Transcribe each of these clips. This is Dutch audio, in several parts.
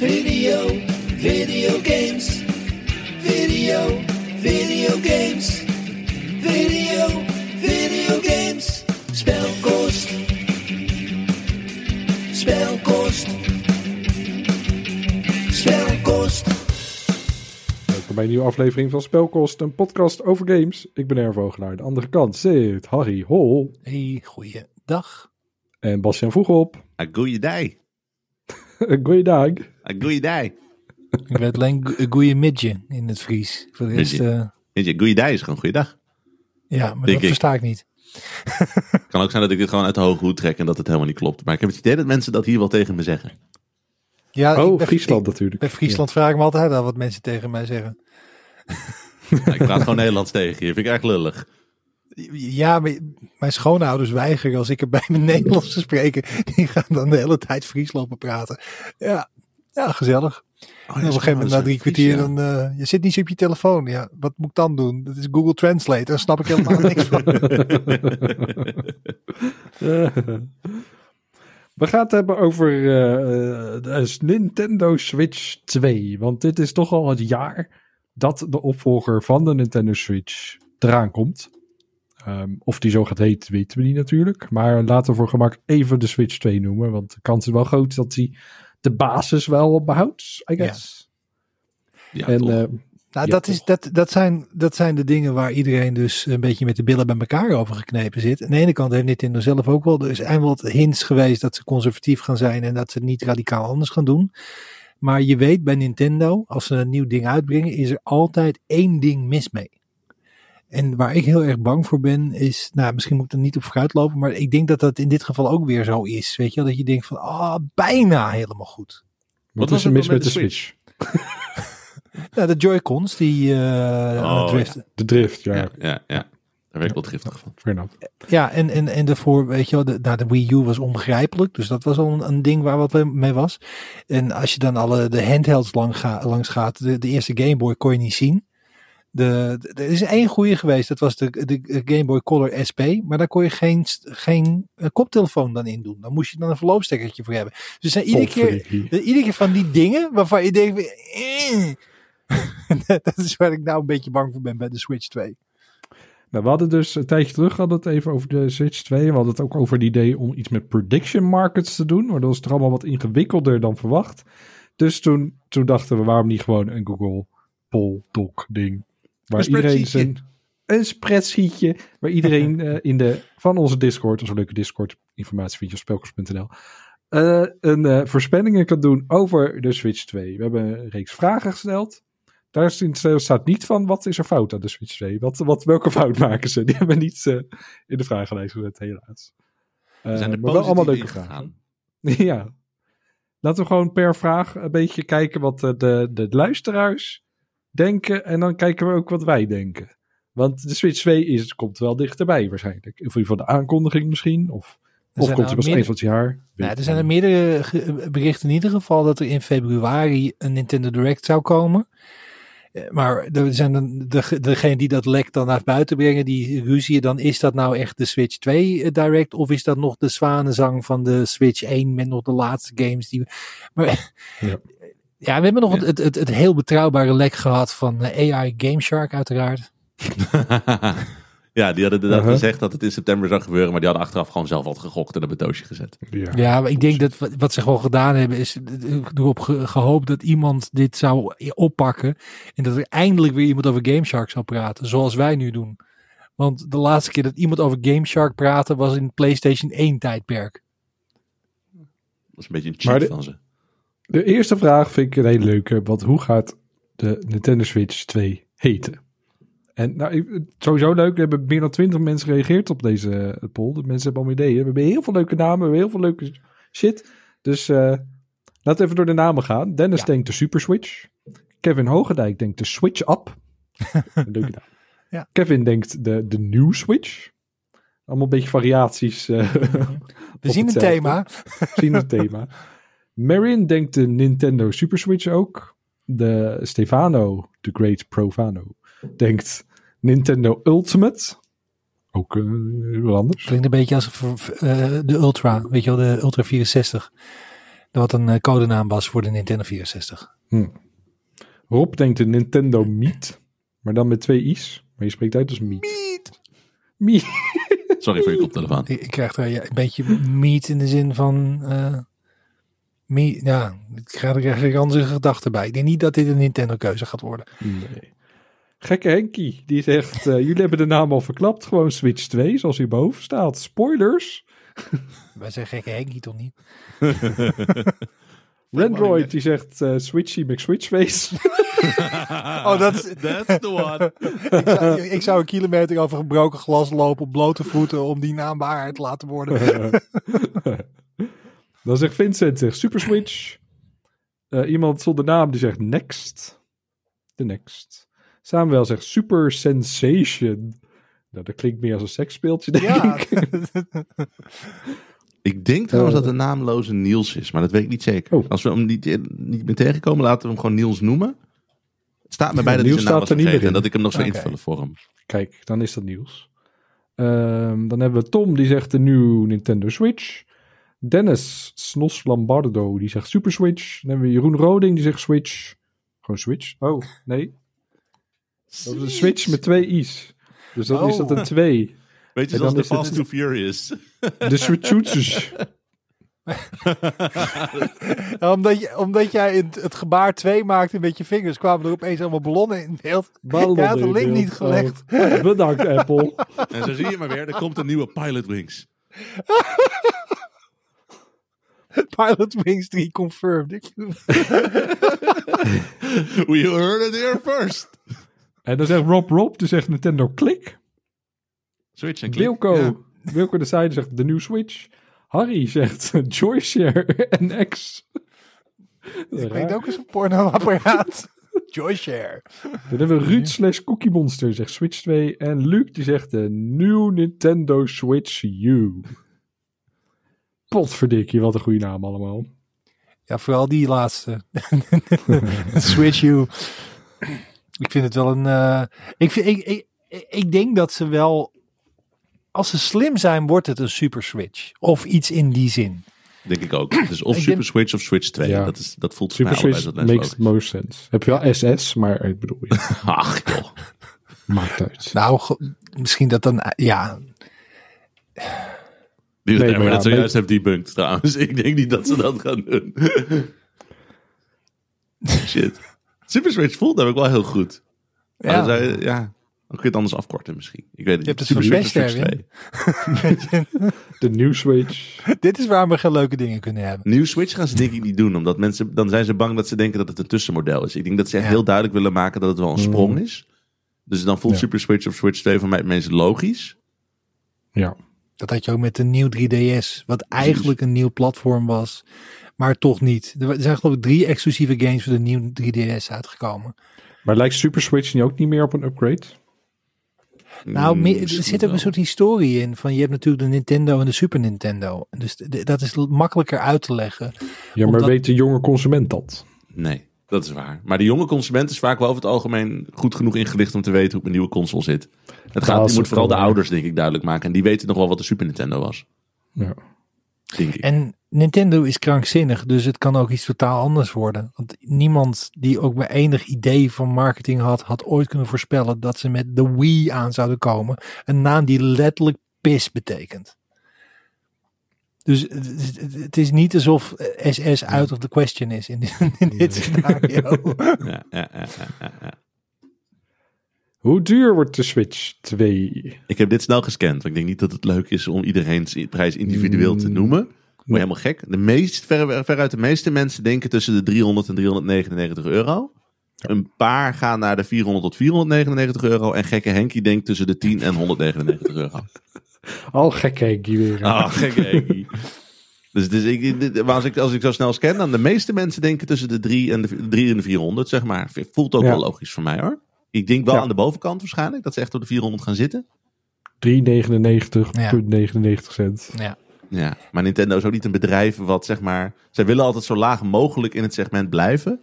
Video, video games. Video, video games. Video, video games. Spelkost. Spelkost. Spelkost. Welkom bij een nieuwe aflevering van Spelkost, een podcast over games. Ik ben Ervogelaar. Aan de andere kant zit Harry Hol Hey, goeiedag. en Bastiaan Vroegop. A goeiedag. Goeiedag. A goeiedag. Ik weet alleen go- goeie midje in het Fries. Voor de rest, Midje. eh, goeiedag is gewoon goeiedag. ja, maar Denk dat ik. versta ik niet. Kan ook zijn dat ik dit gewoon uit de hoge hoed trek en dat het helemaal niet klopt. Maar ik heb het idee dat mensen dat hier wel tegen me zeggen. Ja, Oh, Friesland ik- natuurlijk. Bij Friesland vraag ik me altijd af wat mensen tegen mij zeggen. Ja, ik praat gewoon Nederlands tegen je. Vind ik erg lullig. Ja, maar mijn schoonouders weigeren als ik er bij mijn Nederlands te spreken. Die gaan dan de hele tijd Fries lopen praten. Ja, ja gezellig. Oh, en op een gegeven moment na drie kwartier dan, eh, je zit niet op je telefoon. Ja, wat moet ik dan doen? Dat is Google Translate. Daar snap ik helemaal niks van. We gaan het hebben over eh, eh, de Nintendo Switch 2. Want dit is toch al het jaar dat de opvolger van de Nintendo Switch eraan komt. Ehm, of die zo gaat heten, weten we niet natuurlijk. Maar laten we voor gemak even de Switch 2 noemen. Want de kans is wel groot dat hij de basis wel behoudt, I guess. Ja, en toch. eh, Nou, Ja, dat, toch. is, dat, dat, zijn, dat zijn de dingen waar iedereen dus een beetje met de billen bij elkaar over geknepen zit. Aan de ene kant heeft Nintendo zelf ook wel, er zijn wel wat hints geweest dat ze conservatief gaan zijn en dat ze het niet radicaal anders gaan doen. Maar je weet bij Nintendo, als ze een nieuw ding uitbrengen, is er altijd één ding mis mee. En waar ik heel erg bang voor ben, is, nou misschien moet ik er niet op vooruit lopen, maar ik denk dat dat in dit geval ook weer zo is. Weet je wel, dat je denkt van, ah, bijna helemaal goed. wat was is er mis met de met de Switch? Nou, de Joy-Cons, die eh Oh, driften. De drift, ja. ja, ja, ja. Daar werd ik wel driftig van. Fair. Ja, en, en, en daarvoor, weet je wel, de, nou, de Wii U was onbegrijpelijk. Dus dat was al een, een ding waar wat mee was. En als je dan alle de handhelds lang ga, langs gaat, de, de eerste Game Boy kon je niet zien. De, er is één goede geweest, dat was de, de Game Boy Color SP. Maar daar kon je geen, geen eh, koptelefoon dan in doen. Dan moest je dan een verloopstekkertje voor hebben. Dus er zijn iedere keer, iedere keer van die dingen waarvan je denkt, eh. dat is waar ik nou een beetje bang voor ben bij de Switch 2. Nou, we hadden dus een tijdje terug hadden het even over de Switch 2. We hadden het ook over het idee om iets met prediction markets te doen. Maar dat was toch allemaal wat ingewikkelder dan verwacht. Dus toen, toen dachten we, waarom niet gewoon een Google Poll Doc ding. Waar Een iedereen spreadsheetje. zijn... Een spreadsheetje. Waar iedereen eh, in de, van onze Discord, onze leuke Discord, informatie vind je op spelkers.nl. eh, een eh, voorspellingen kan doen over de Switch 2. We hebben een reeks vragen gesteld. Daar is- staat niet van wat is er fout aan de Switch 2. Wat, wat, welke fout maken ze? Die hebben we niet in de vragenlijst gezet, helaas. We zijn er maar wel allemaal leuke vragen. ja. Laten we gewoon per vraag een beetje kijken wat eh, de, de luisteraars denken. En dan kijken we ook wat wij denken. Want de Switch 2 is, komt wel dichterbij waarschijnlijk. Of in ieder geval de aankondiging misschien. Of, Er of komt hij pas eind van het jaar. Nou, er zijn er meerdere berichten in ieder geval dat er in februari een Nintendo Direct zou komen. Eh, Maar er zijn dan de, degene die dat lek dan naar buiten brengen, die ruzie dan, is dat nou echt de Switch 2 eh, Direct of is dat nog de zwanenzang van de Switch 1 met nog de laatste games die. Maar, Ja. ja. we hebben nog Ja. het, het, het heel betrouwbare lek gehad van eh, AI Game Shark uiteraard. ja, die hadden inderdaad Uh-huh. gezegd dat het in september zou gebeuren. Maar die hadden achteraf gewoon zelf wat gegokt en op een doosje gezet. Ja. Ja, maar ik denk dat wat, wat ze gewoon gedaan hebben is erop ge- gehoopt dat iemand dit zou oppakken. En dat er eindelijk weer iemand over Game Shark zou praten, zoals wij nu doen. Want de laatste keer dat iemand over Game Shark praatte was in PlayStation 1 tijdperk. Dat is een beetje een cheat de- van ze. De eerste vraag vind ik een hele leuke. Want hoe gaat de Nintendo Switch 2 heten? En nou, sowieso leuk. Er hebben meer dan 20 mensen gereageerd op deze eh, poll. De mensen hebben allemaal ideeën. We hebben heel veel leuke namen. We hebben heel veel leuke shit. Dus eh, laten we even door de namen gaan. Dennis Ja. denkt de Super Switch. Kevin Hogendijk denkt de Switch Up. Een leuke naam. Ja. Kevin denkt de, de New Switch. Allemaal een beetje variaties. eh, We zien een thema. zien het thema. Marin denkt de Nintendo Super Switch ook. De Stefano, de Great Profano, denkt Nintendo Ultimate. Ook eh, heel anders. Klinkt een beetje als eh, de Ultra, weet je wel, de Ultra 64. Wat een eh, codenaam was voor de Nintendo 64. Rob denkt de Nintendo Meet, maar dan met twee i's. Maar je spreekt uit als Meet. Meet. Meet. Sorry voor je koptelefoon. Ik, ik krijg er ja, een beetje meat in de zin van... eh meat, ja, ik krijg er eigenlijk andere gedachten bij. Ik denk niet dat dit een Nintendo keuze gaat worden. Nee. Gekke Henkie, die zegt, eh, jullie hebben de naam al verklapt. Gewoon Switch 2, zoals hierboven staat. Spoilers. Wij zijn gekke Henkie toch niet? Randroid, die zegt eh, Switchy McSwitchface. Oh, dat is, That's the one. ik, zou, ik zou een kilometer over gebroken glas lopen op blote voeten om die naam waarheid te laten worden. Dan zegt Vincent, zegt Super Switch. Eh, iemand zonder naam, die zegt Next. De Next. Samuel zegt Super Sensation. Nou, dat klinkt meer als een seksspeeltje, denk Ja, ik. Ik denk trouwens Eh. dat de naamloze Niels is, maar dat weet ik niet zeker. Oh. Als we hem niet, niet meer tegenkomen, laten we hem gewoon Niels noemen. Het staat me bij dat hij Niels zijn naam was er meer en in. dat ik hem nog zou Oké. invullen voor hem. Kijk, dan is dat nieuws. Ehm, dan hebben we Tom, die zegt de nieuwe Nintendo Switch. Dennis Snos Lombardo, die zegt Super Switch. Dan hebben we Jeroen Roding, die zegt Switch. Gewoon Switch? Oh, nee. Dat is een Switch met twee i's. Dus dan is dat een 2. Weet je, zoals de Fast to Furious. De Switchoetjes. omdat, je, omdat jij het, het gebaar 2 maakte met je vingers, kwamen er opeens allemaal ballonnen in beeld. Ballonnen Jij had de in link beeld. niet gelegd. Oh, bedankt, Apple. en zo zie je maar weer, er komt een nieuwe Pilot Wings. Pilot Wings 3 confirmed. Ik- We heard it here first. En dan zegt Rob Rob, die zegt Nintendo Click. Switch en klik. Wilco, Ja. Wilco de Zijde zegt de nieuwe Switch. Harry zegt Joyshare en X. Ik weet ook eens een pornoapparaat. Joyshare. Dan hebben we Ruud slash Cookie Monster zegt Switch 2. En Luc die zegt de nieuwe Nintendo Switch U. Potverdikkie, wat een goede naam allemaal. Ja, vooral die laatste. Switch you. Ik vind het wel een. eh, ik, vind, ik, ik, ik- denk dat ze wel. Als ze slim zijn, wordt het een Super Switch. Of iets in die zin. Denk ik ook. Dus of Ik Super denk- Switch of Switch 2. Ja. Dat, is, dat voelt voor Super mij allebei Switch zo makes the most sense. Heb je wel SS, maar ik bedoel, ja, Ach joh. maakt uit. Nou, misschien dat dan. Ja, Die Nee, maar ja, dat zojuist heeft debunked trouwens. Ik denk niet dat ze dat gaan doen. Shit. Super Switch voelt namelijk wel heel goed. Ja. je, ja, dan kun je het anders afkorten misschien. Ik weet het Je niet. hebt het Super Switch Erwin. 2. De nieuwe Switch. dit is waar we geen leuke dingen kunnen hebben. Nieuw Switch gaan ze denk ik niet doen. Omdat mensen, dan zijn ze bang dat ze denken dat het een tussenmodel is. Ik denk dat ze echt Ja. heel duidelijk willen maken dat het wel een sprong is. Dus dan voelt Ja. Super Switch of Switch 2 voor mij het meest logisch. Ja. Dat had je ook met de nieuw 3DS. Wat eigenlijk een nieuw platform was. Maar toch niet. Er zijn geloof ik drie exclusieve games voor de nieuwe 3DS uitgekomen. Maar lijkt Super Switch nu ook niet meer op een upgrade? Nou, Mm, meer- er zit ook wel. een soort historie in. Van je hebt natuurlijk de Nintendo en de Super Nintendo. Dus dat is makkelijker uit te leggen. Ja, maar Omdat- weet de jonge consument dat? Nee, dat is waar. Maar de jonge consument is vaak wel over het algemeen goed genoeg ingelicht om te weten hoe een nieuwe console zit. Het gaat, je moet het vooral de ouders denk ik duidelijk maken. En die weten nog wel wat de Super Nintendo was. Ja. Denk ik. En Nintendo is krankzinnig. Dus het kan ook iets totaal anders worden. Want niemand die ook maar enig idee van marketing had. Had ooit kunnen voorspellen dat ze met de Wii aan zouden komen. Een naam die letterlijk pis betekent. Dus het, is niet alsof SS out of the question is in dit, in dit scenario. Ja, ja, ja, ja, ja, ja. Hoe duur wordt de Switch 2? Ik heb dit snel gescand. Want ik denk niet dat het leuk is om iedereen's prijs individueel te Mm. noemen. Word je helemaal gek. De meest, ver, veruit de meeste mensen denken tussen de 300 en 399 euro. Een paar gaan naar de 400 tot 499 euro. En gekke Henkie denkt tussen de 10 en 199 euro. Al gek Henkie weer. Ah, gekke Henkie. Dus, dus ik, als, ik, als ik zo snel scan, dan de meeste mensen denken tussen de 3 en de, 3 en de 400, zeg maar. Voelt ook Ja. wel logisch voor mij hoor. Ik denk wel Ja. aan de bovenkant waarschijnlijk, dat ze echt op de 400 gaan zitten. 3,99,99 cent. Ja. Ja, maar Nintendo is ook niet een bedrijf wat zeg maar... Zij willen altijd zo laag mogelijk in het segment blijven.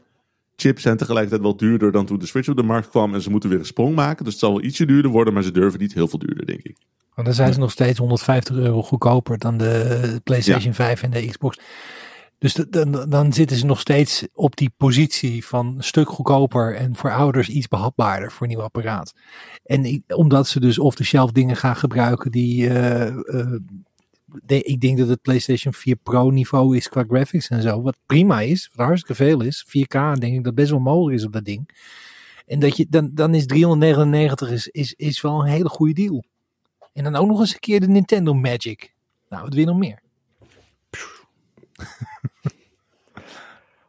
Chips zijn tegelijkertijd wel duurder dan toen de Switch op de markt kwam. En ze moeten weer een sprong maken. Dus het zal wel ietsje duurder worden, maar ze durven niet heel veel duurder, denk ik. Want dan zijn ze nog steeds 150 euro goedkoper dan de PlayStation 5 en de Xbox. Dus dan, dan zitten ze nog steeds op die positie van een stuk goedkoper en voor ouders iets behapbaarder voor een nieuw apparaat. En omdat ze dus off-the-shelf dingen gaan gebruiken die. eh, eh, de- ik denk dat het PlayStation 4 Pro niveau is qua graphics en zo. Wat prima is, wat hartstikke veel is. 4K denk ik dat best wel mogelijk is op dat ding. En dat je, dan, dan is 399 is, is, is wel een hele goede deal. En dan ook nog eens een keer de Nintendo Magic. Nou, wat je nog meer?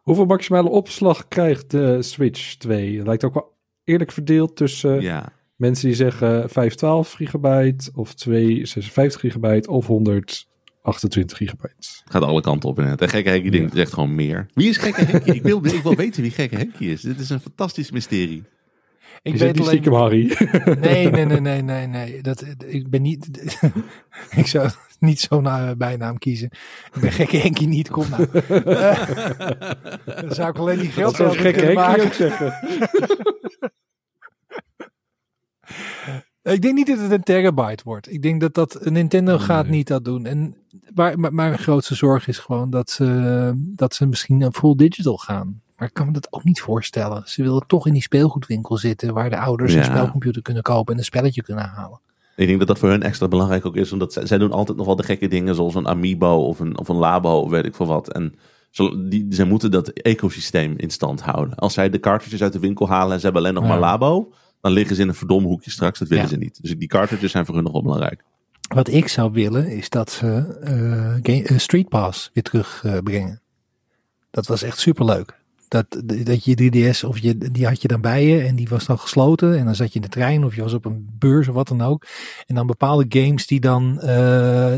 Hoeveel maximale opslag krijgt de Switch 2? Het lijkt ook wel eerlijk verdeeld tussen Ja. Mensen die zeggen 512 gigabyte of 256 gigabyte of 128 gigabyte. Gaat alle kanten op inderdaad. En Gekke Henkie denkt echt gewoon meer. Wie is Gekke Henkie? ik, wil, ik wil weten wie Gekke Henkie is. Dit is een fantastisch mysterie. Ik is het niet stiekem Harry? Nee, nee, nee, nee, nee, nee. Dat, ik ben niet. ik zou niet zo'n eh, bijnaam kiezen. Ik ben gekke Henkie niet. Kom nou. Eh, dan zou ik alleen die Dat geld zou een gekke Henkie ook zeggen. Ik denk niet dat het een terabyte wordt. Ik denk dat dat Nintendo gaat niet dat doen. En maar, maar mijn grootste zorg is gewoon dat ze, dat ze misschien een full digital gaan. Maar ik kan me dat ook niet voorstellen. Ze willen toch in die speelgoedwinkel zitten waar de ouders Ja. een spelcomputer kunnen kopen en een spelletje kunnen halen. Ik denk dat dat voor hun extra belangrijk ook is. Omdat zij, zij doen altijd nog wel de gekke dingen zoals een Amiibo of een, of een Labo of weet ik veel wat. En zo, die, zij moeten dat ecosysteem in stand houden. Als zij de cartridges uit de winkel halen en ze hebben alleen nog Ja. maar Labo. Dan liggen ze in een verdom hoekje straks. Dat willen Ja. ze niet. Dus die cartridges zijn voor hun nog wel belangrijk. Wat ik zou willen is dat ze eh, eh, Street Pass weer terugbrengen. dat was echt superleuk. Dat, dat je 3DS, of je, die had je dan bij je en die was dan gesloten. En dan zat je in de trein of je was op een beurs of wat dan ook. En dan bepaalde games die dan eh,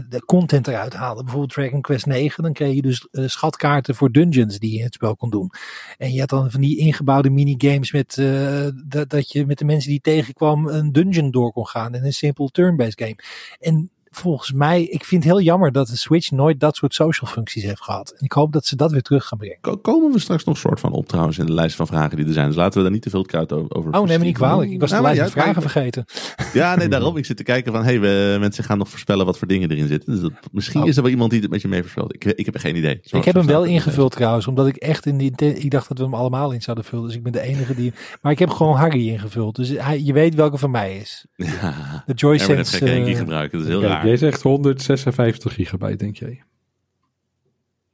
de content eruit haalden. Bijvoorbeeld Dragon Quest 9. Dan kreeg je dus eh, schatkaarten voor dungeons die je in het spel kon doen. En je had dan van die ingebouwde minigames met eh, dat, dat je met de mensen die tegenkwam een dungeon door kon gaan. In een simpel turn-based game. En volgens mij, ik vind het heel jammer dat de Switch nooit dat soort social functies heeft gehad. En ik hoop dat ze dat weer terug gaan brengen. Ko- Komen we straks nog soort van op trouwens in de lijst van vragen die er zijn. Dus laten we daar niet te veel kruid over Oh, neem me niet kwalijk. Ik was de Ja, maar lijst ja, met vragen vergeten. Ja, nee, daarom. Ik zit te kijken van, hey, we, mensen gaan nog voorspellen wat voor dingen erin zitten. Dus dat, misschien Oh. is er wel iemand die het met je mee voorspelt. Ik, ik heb er geen idee. Zo- ik heb hem wel de ingevuld trouwens, omdat ik echt in die, ik dacht dat we hem allemaal in zouden vullen. Dus ik ben de enige die, maar ik heb gewoon Harry ingevuld. Dus hij, je weet welke van mij is. Ja, De Joy en we net Sense. gekke Henkie eh, gebruiken. Dat is heel Kijk, jij zegt 156 gigabyte, denk jij.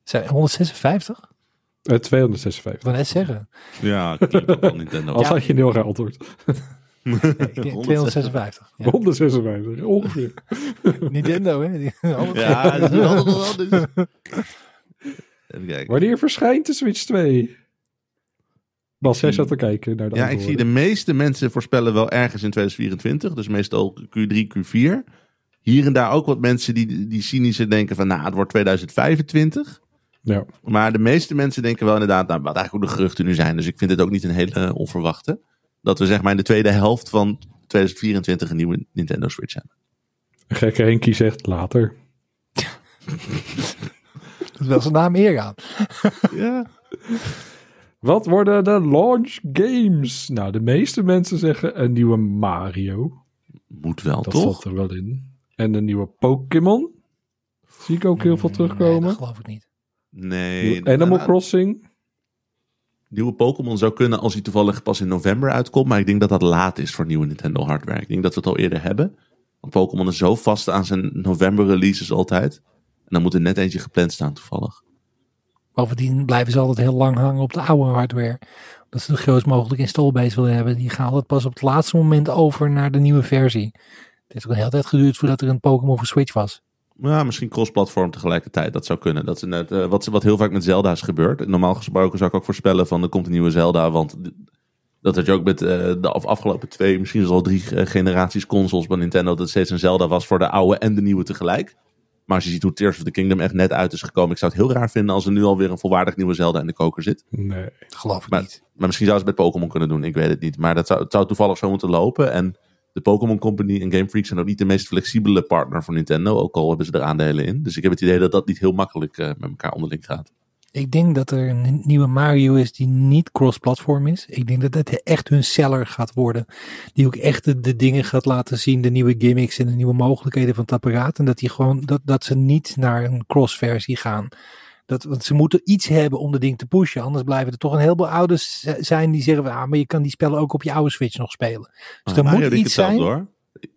zijn 156? Ik Eh 256. wil net zeggen. Ja, klinkt ook wel Nintendo. Als Ja. had je een heel raar antwoord. Nee, ik denk 256. Ja. 156, ongeveer. Nintendo, hè? Ja, dat is wel wel anders. Even kijken. Wanneer verschijnt de Switch 2? Bas, jij zat te kijken naar de Ja, ik zie de meeste mensen voorspellen wel ergens in 2024. Dus meestal Q3, Q4. Hier en daar ook wat mensen die, die cynische denken van, nou, het wordt 2025. Ja. Maar de meeste mensen denken wel inderdaad, nou, wat eigenlijk ook de geruchten nu zijn. Dus ik vind het ook niet een hele onverwachte. Dat we zeg maar in de tweede helft van 2024 een nieuwe Nintendo Switch hebben. Gekke Henkie zegt later. Dat is wel zijn naam eer aan. Ja. Wat worden de launch games? Nou, de meeste mensen zeggen een nieuwe Mario. Moet wel, Dat toch? zat er wel in. En een nieuwe Pokémon. Zie ik ook heel veel Nee, terugkomen. dat geloof ik niet. Nee. Animal nou, Crossing. Nieuwe Pokémon zou kunnen als hij toevallig pas in november uitkomt. Maar ik denk dat dat laat is voor nieuwe Nintendo hardware. Ik denk dat we het al eerder hebben. Want Pokémon is zo vast aan zijn november releases altijd. En dan moet er net eentje gepland staan toevallig. Bovendien blijven ze altijd heel lang hangen op de oude hardware. Dat ze de grootst mogelijke installbase willen hebben. Die gaan altijd pas op het laatste moment over naar de nieuwe versie. Het heeft ook een hele tijd geduurd voordat er een Pokémon voor Switch was. Ja, misschien cross-platform tegelijkertijd. Dat zou kunnen. Dat is net, eh, wat, wat heel vaak met Zelda is gebeurd. Normaal gesproken zou ik ook voorspellen van er komt een nieuwe Zelda. Want dat had je ook met eh, de af- afgelopen twee, misschien zelfs al drie generaties consoles bij Nintendo. Dat het steeds een Zelda was voor de oude en de nieuwe tegelijk. Maar als je ziet hoe Tears of the Kingdom echt net uit is gekomen. Ik zou het heel raar vinden als er nu alweer een volwaardig nieuwe Zelda in de koker zit. Nee. Dat geloof ik Maar, niet. maar misschien zou ze het met Pokémon kunnen doen. Ik weet het niet. Maar dat zou, het zou toevallig zo moeten lopen. En de Pokémon Company en Game Freak zijn ook niet de meest flexibele partner voor Nintendo. Ook al hebben ze er aandelen in. Dus ik heb het idee dat dat niet heel makkelijk eh, met elkaar onderling gaat. Ik denk dat er een nieuwe Mario is die niet cross-platform is. Ik denk dat het echt hun seller gaat worden. Die ook echt de, de dingen gaat laten zien, de nieuwe gimmicks en de nieuwe mogelijkheden van het apparaat. En dat, die gewoon, dat, dat ze niet naar een cross-versie gaan. Dat, want ze moeten iets hebben om de ding te pushen. Anders blijven er toch een heleboel ouders zijn die zeggen... Ah, maar je kan die spellen ook op je oude Switch nog spelen. Dus er Mario moet iets zijn. hetzelfde, hoor.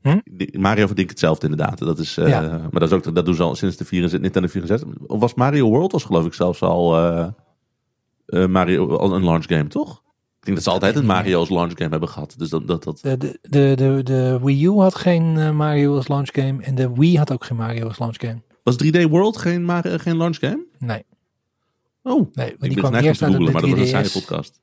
Hm? Mario verdient hetzelfde inderdaad. Dat is, eh, Ja. Maar dat, is ook, dat doen ze al sinds de 64, Nintendo 64. Of was Mario World was geloof ik zelfs al eh, eh, Mario, al een launch game, toch? Ik denk dat ze altijd een. Mario als launch game hebben gehad. Dus dat, dat, dat, De, de, de, de, de Wii U had geen Mario als launch game. En de Wii had ook geen Mario als launch game. Was 3D World geen, Mario, geen launch game? Nee, Oh, nee ik die ben kwam echt eerst googlen, maar dat de wordt een 3DS. saaie podcast.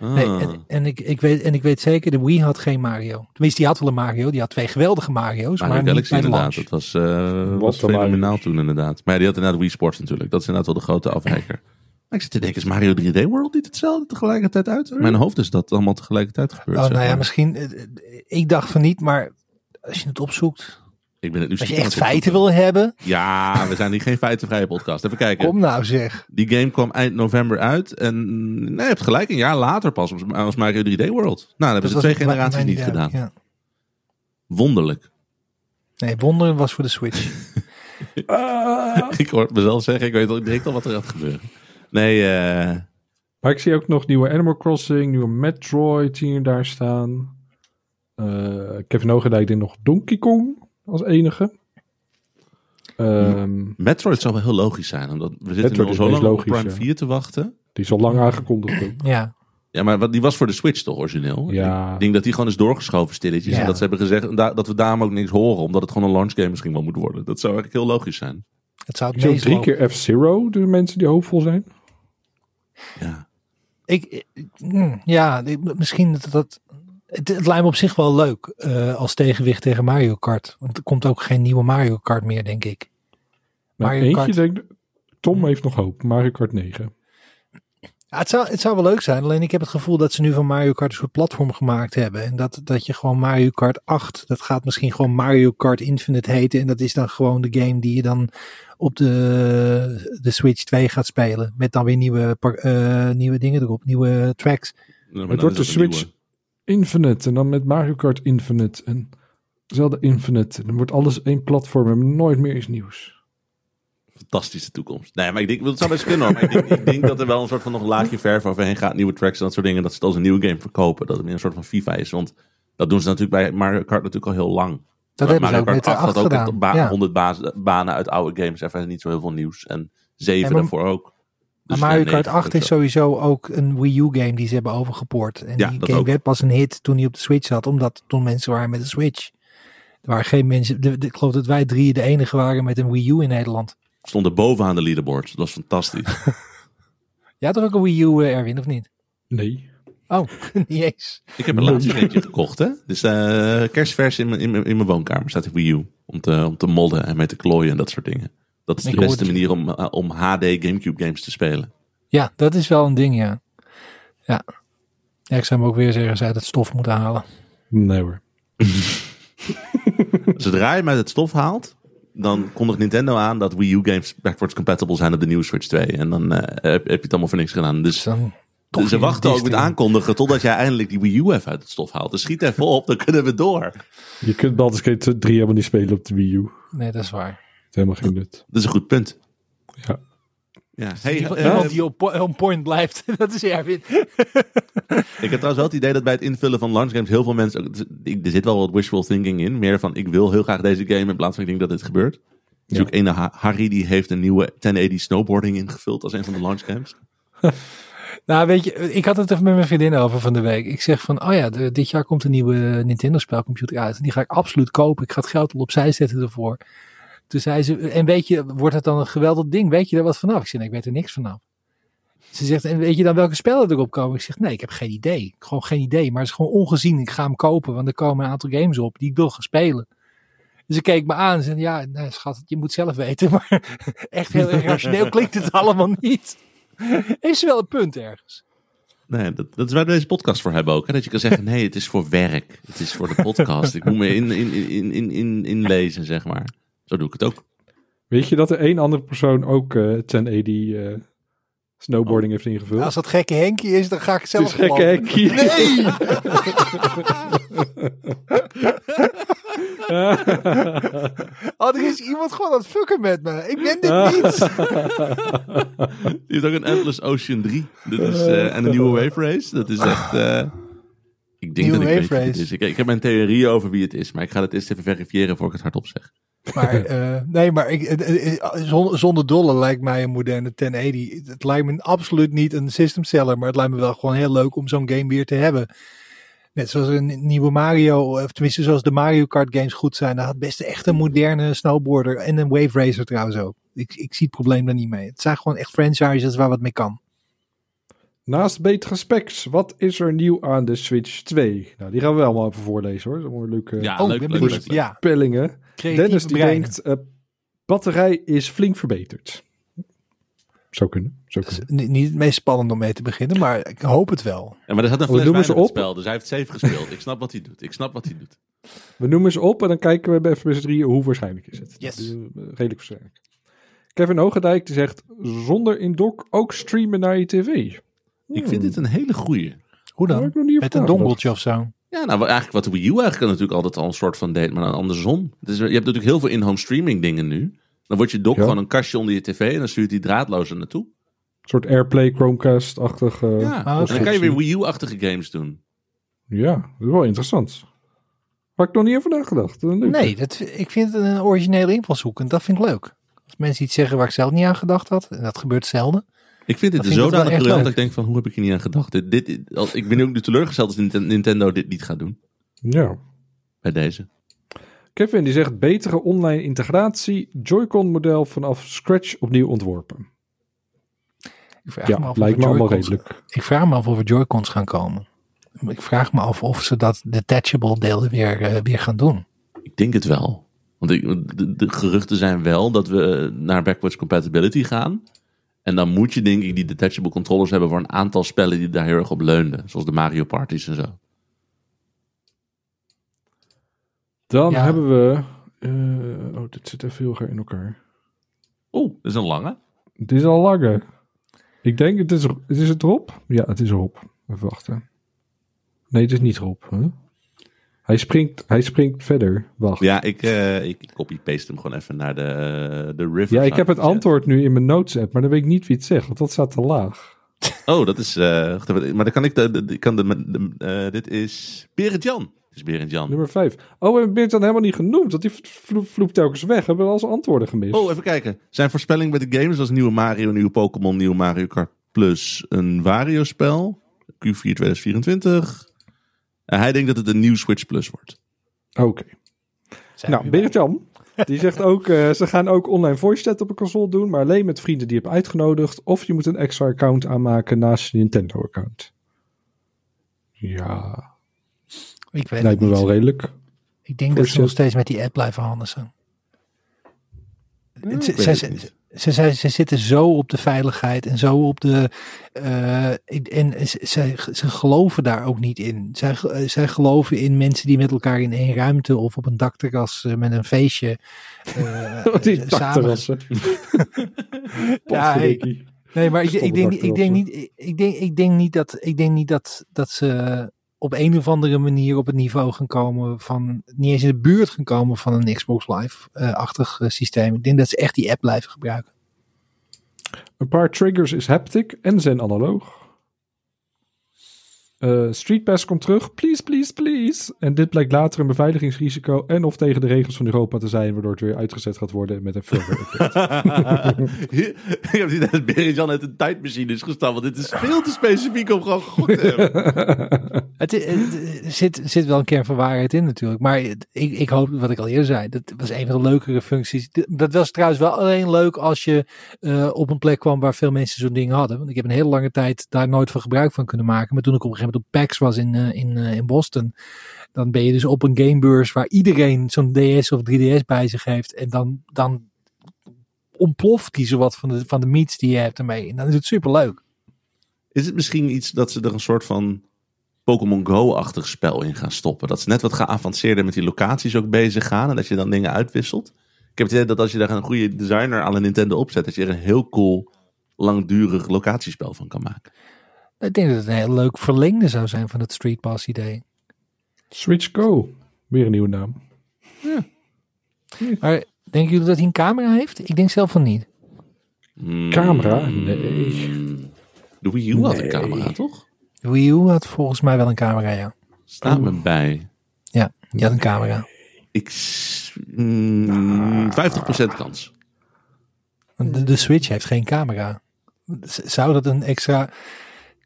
Ah. Nee, en, en, ik, ik weet, en ik weet zeker, de Wii had geen Mario. Tenminste, die had wel een Mario. Die had twee geweldige Mario's, Mario maar niet Galaxy bij de inderdaad. Dat was, eh Wat was fenomenaal toen inderdaad. Maar ja, die had inderdaad Wii Sports natuurlijk. Dat is inderdaad wel de grote afwijker. Maar ik zit te denken, is Mario 3D World niet hetzelfde tegelijkertijd uit? In mijn hoofd is dat allemaal tegelijkertijd gebeurd. Oh, nou ja, maar. misschien. eh, eh, Ik dacht van niet, maar als je het opzoekt. Ik ben het nu Als je echt feiten wil hebben, Ja, we zijn hier geen feitenvrije podcast. Even kijken. kom nou zeg. Die game kwam eind november uit. En nee, je hebt gelijk, een jaar later pas als Mario 3D World. Nou, dan hebben ze Dat twee was generaties niet gedaan. ja. Wonderlijk. Nee, Wonder was voor de Switch. ik hoor het mezelf zeggen, ik weet al direct al wat er gaat gebeuren. Nee, eh Maar ik zie ook nog nieuwe Animal Crossing, nieuwe Metroid hier daar staan. Eh Kevin Hogendijk deed nog Donkey Kong als enige. Ehm, Metroid zou wel heel logisch zijn. Omdat we zitten Metroid nu al zo lang op logisch, Prime ja. 4 te wachten. die is al lang aangekondigd. ook. Ja, Ja, maar wat- die was voor de Switch toch origineel? Ja. Ik denk dat die gewoon is doorgeschoven stilletjes. Ja. En dat ze hebben gezegd da- dat we daarom ook niks horen. Omdat het gewoon een launch game misschien wel moet worden. Dat zou eigenlijk heel logisch zijn. het zou het drie keer F-Zero, de mensen die hoopvol zijn. Ja. Ik, mm, ja, ik- misschien dat dat. Het, het lijkt me op zich wel leuk eh, als tegenwicht tegen Mario Kart. Want er komt ook geen nieuwe Mario Kart meer, denk ik. Nou, Mario eentje Kart. denk Tom heeft nog hoop. Mario Kart 9. Ja, het, zou, het zou wel leuk zijn, alleen ik heb het gevoel dat ze nu van Mario Kart een soort platform gemaakt hebben. En dat, dat je gewoon Mario Kart 8, dat gaat misschien gewoon Mario Kart Infinite heten. En dat is dan gewoon de game die je dan op de, de Switch 2 gaat spelen. Met dan weer nieuwe, eh, nieuwe dingen erop, nieuwe tracks. Nou, maar Het dan wordt de Switch nieuwe. Infinite en dan met Mario Kart Infinite en Zelda Infinite. En dan wordt alles één platform en nooit meer iets nieuws. fantastische toekomst. Nee, maar ik denk, het zou best kunnen hoor. Maar ik denk, ik denk dat er wel een soort van nog een laagje verf overheen gaat. Nieuwe tracks en dat soort dingen. Dat ze het als een nieuwe game verkopen. Dat het meer een soort van FIFA is. Want dat doen ze natuurlijk bij Mario Kart natuurlijk al heel lang. Dat Maar hebben ze ook met de 8 had ook gedaan. echt ba- ja. 100 baas- banen uit oude games. Even niet zo heel veel nieuws. En 7 Ja, maar- daarvoor ook. Maar Dus, Mario Kart negen 8 is sowieso ook een Wii U game die ze hebben overgepoord. En Ja, die game ook. werd pas een hit toen hij op de Switch zat, omdat toen mensen waren met de Switch. Er waren geen mensen, de, de- ik geloof dat wij drie de enige waren met een Wii U in Nederland. Stonden bovenaan de leaderboards. Dat was fantastisch. Jij had toch ook een Wii U, eh, Erwin, of niet? Nee. Oh, niet eens. Ik heb er laatst weer eentje gekocht, hè. Dus eh kerstvers in mijn, in, mijn, in mijn woonkamer staat de Wii U. Om te, om te modden en mee te klooien en dat soort dingen. Dat is Ik de beste manier om, eh, om HD Gamecube games te spelen. Ja, dat is wel een ding, ja. Ja. ja ik zou hem ook weer zeggen, ze uit het stof moeten halen. Nee hoor. Zodra je hem uit het stof haalt, dan kondigt Nintendo aan dat Wii U games backwards compatible zijn op de nieuwe Switch 2. En dan eh, heb, heb je het allemaal voor niks gedaan. Dus Dus ze wachten ook met aankondigen totdat jij eindelijk die Wii U even uit het stof haalt. Dus schiet even op, dan kunnen we door. Je kunt Baldur's Gate 3 helemaal niet spelen op de Wii U. Nee, dat is waar. Helemaal geen nut. Dat is een goed punt. Ja. Ja. Hey, Iemand eh, iemand die op, on point blijft, dat is Erwin. ik heb trouwens wel het idee dat bij het invullen van launch games heel veel mensen... ook- Er zit wel wat wishful thinking in. Meer van, ik wil heel graag deze game in plaats van ik denk dat dit gebeurt. Dus Ja. ook ene Ha- Harry die heeft een nieuwe 1080 snowboarding ingevuld als een van de launch games. Nou, weet je, ik had het even met mijn vriendin over van de week. Ik zeg van, oh ja, de- dit jaar komt een nieuwe Nintendo spelcomputer uit. En die ga ik absoluut kopen. Ik ga het geld al opzij zetten ervoor. Toen zei ze, en weet je, wordt het dan een geweldig ding? Weet je er wat vanaf? Ik nee, ik weet er niks vanaf. Ze zegt, en weet je dan welke spellen erop komen? Ik zeg, nee, ik heb geen idee. Gewoon geen idee. Maar het is gewoon ongezien. Ik ga hem kopen, want er komen een aantal games op die ik wil gaan spelen. Dus ik keek me aan en zei, ja, nee, schat, je moet zelf weten. Maar echt heel erg rationeel klinkt het allemaal niet. Ze wel een punt ergens. Nee, dat, dat is waar we deze podcast voor hebben ook. Hè? Dat je kan zeggen, nee, het is voor werk. Het is voor de podcast. ik moet me in, in, in, in, in, inlezen, zeg maar. Zo doe ik het ook. Weet je dat er één andere persoon ook eh 1080 eh, snowboarding heeft ingevuld? Als dat gekke Henkie is, dan ga ik het zelf is gekke. Henkie. Nee! Oh, er is iemand gewoon aan het fucken met me. Ik ben dit niet. Die heeft ook een Endless Ocean 3. Dat is, eh, en een nieuwe Wave Race. Dat is echt... eh, ik denk Nieuwe dat ik Wave weet wie het is. Ik, ik heb mijn theorieën over wie het is. Maar ik ga het eerst even verifiëren voor ik het hardop zeg. Maar eh, nee, maar ik, eh, zon- zonder dolle lijkt mij een moderne 1080. Het lijkt me absoluut niet een system seller, maar het lijkt me wel gewoon heel leuk om zo'n game weer te hebben. Net zoals een nieuwe Mario, of tenminste zoals de Mario Kart games goed zijn. Dan had best echt een moderne snowboarder en een wave racer trouwens ook. Ik, ik zie het probleem daar niet mee. Het zijn gewoon echt franchises waar wat mee kan. Naast betere specs, wat is er nieuw aan de Switch 2? Nou, die gaan we allemaal even voorlezen hoor. Dat allemaal leuke Ja, oh, leuk, leuk, leuk. Ja. Creatieve Dennis die breinen. denkt, eh, batterij is flink verbeterd. Zou kunnen, zou is kunnen. niet, niet het meest spannend om mee te beginnen, maar ik hoop het wel. Ja, maar er zat een We fles noemen wijn ze in het op. spel. Dus hij heeft safe gespeeld. Ik snap wat hij doet. Ik snap wat hij doet. We noemen ze op en dan kijken we met z'n drieën hoe waarschijnlijk is het. Yes. Dat is, eh, redelijk waarschijnlijk. Kevin Hogendijk die zegt, zonder in dock ook streamen naar je tv. Ik vind dit een hele goeie. Hoe dan? Met een dongeltje of zo. Ja, nou eigenlijk wat de Wii U eigenlijk natuurlijk altijd al een soort van deed, maar dan andersom. Dus je hebt natuurlijk heel veel in-home streaming dingen nu. Dan wordt je dock Ja. gewoon een kastje onder je tv en dan stuurt die draadloos er naartoe. Een soort Airplay Chromecast-achtig. eh, Ja, Ah, en dan kan je weer. Wii U-achtige games doen. Ja, dat is wel interessant. Had ik nog niet over nagedacht. Nee, dat, ik vind het een originele invalshoek en dat vind ik leuk. Als mensen iets zeggen waar ik zelf niet aan gedacht had, en dat gebeurt zelden. Ik vind dit zodanig briljant dat ik denk van hoe heb ik hier niet aan gedacht. Dit, dit, als- ik ben nu ook nu teleurgesteld als Ninten- Nintendo dit niet gaat doen. Ja. Bij deze. Kevin die zegt betere online integratie, Joy-Con model vanaf scratch opnieuw ontworpen. Ik vraag me Ja, af lijkt of me er allemaal Joy-Cons- redelijk. Ik vraag me af of er Joy-Cons gaan komen. Ik vraag me af of ze dat detachable deel weer, eh, weer gaan doen. Ik denk het wel. Want ik, de, de geruchten zijn wel dat we naar backwards compatibility gaan. En dan moet je denk ik die detachable controllers hebben voor een aantal spellen die daar heel erg op leunden. Zoals de Mario Parties en zo. Dan Ja. hebben we... eh, oh, dit zit even heel gaar in elkaar. Oeh, dat is een lange. Het is al langer. Ik denk, het is, het is het Rob? Ja, het is Rob. Even wachten. Nee, het is niet Rob. Hè? Hij, springt, hij springt verder. Wacht. Ja, Ja, ik, eh ik copy-paste hem gewoon even naar de, eh, de river. ik heb het antwoord nu in mijn notes app, maar dan weet ik niet wie het zegt, want dat staat te laag. Oh, dat is... eh, maar dan kan ik... De, kan de, de- dit is Berend Jan. Het is Berend Jan. Nummer 5. Oh, we hebben Beert dan helemaal niet genoemd, want die vlo- vloept telkens weg. We hebben al zijn antwoorden gemist. Oh, even kijken. Zijn voorspelling bij de games was nieuwe Mario, nieuwe Pokémon, nieuwe Mario Kart Plus, een Wario-spel. Q4 2024. En hij denkt dat het een nieuw Switch Plus wordt. Oké. Nou, Beert Jan, die zegt ook, eh, ze gaan ook online voice chat op een console doen, maar alleen met vrienden die je hebt uitgenodigd. Of je moet een extra account aanmaken naast je Nintendo-account. Ja, Ik weet lijkt het me niet. wel redelijk. Ik denk dat ze nog steeds met die app blijven handen zijn. Weet ze, ze, zitten zo op de veiligheid en zo op de. eh, en ze, ze, ze geloven daar ook niet in. Zij, zij geloven in mensen die met elkaar in één ruimte of op een dakterras eh, met een feestje. eh, die dakterrassen. Ja, hey. Potverdikkie. Nee, maar ik, ik, denk, niet- ik, denk niet, ik, denk, ik denk niet dat, ik denk niet dat, dat ze op een of andere manier op het niveau gaan komen van, niet eens in de buurt gaan komen van een Xbox Live-achtig eh, systeem. Ik denk dat ze echt die app blijven gebruiken. Een paar triggers is haptic en zijn analoog. Eh, Street Pass komt terug. Please, please, please. En dit blijkt later een beveiligingsrisico en of tegen de regels van Europa te zijn, waardoor het weer uitgezet gaat worden met een firmware update. ik heb die dat Berend Jan uit een tijdmachine is gestapt. Want dit is veel te specifiek om gewoon gegokt te hebben. Het, het- er zit, zit wel een kern van waarheid in natuurlijk. Maar ik, ik hoop, wat ik al eerder zei, dat was een van de leukere functies. Dat was trouwens wel alleen leuk als je eh, op een plek kwam waar veel mensen zo'n ding hadden. Want ik heb een hele lange tijd daar nooit van gebruik van kunnen maken. Maar toen ik op een gegeven moment op PAX was in, eh, in, eh, in Boston, dan ben je dus op een gamebeurs waar iedereen zo'n DS of 3DS bij zich heeft. En dan, dan ontploft die zowat van de, van de meets die je hebt ermee. En dan is het super leuk. Is het misschien iets dat ze er een soort van Pokémon Go-achtig spel in gaan stoppen? Dat ze net wat geavanceerder met die locaties ook bezig gaan. En dat je dan dingen uitwisselt. Ik heb het idee dat als je daar een goede designer aan een Nintendo opzet, dat je er een heel cool, langdurig locatiespel van kan maken. Ik denk dat het een heel leuk verlengde zou zijn van het Street Pass idee. Switch Go. Weer een nieuwe naam. Maar denken jullie dat hij een camera heeft? Ik denk zelf van niet. Mm, Camera? Nee. De Wii U had een camera, toch? De Wii U had volgens mij wel een camera, ja. Staat me bij. Ja, die had een camera. Ik... s- mm, 50% kans. De, de Switch heeft geen camera. Zou dat een extra...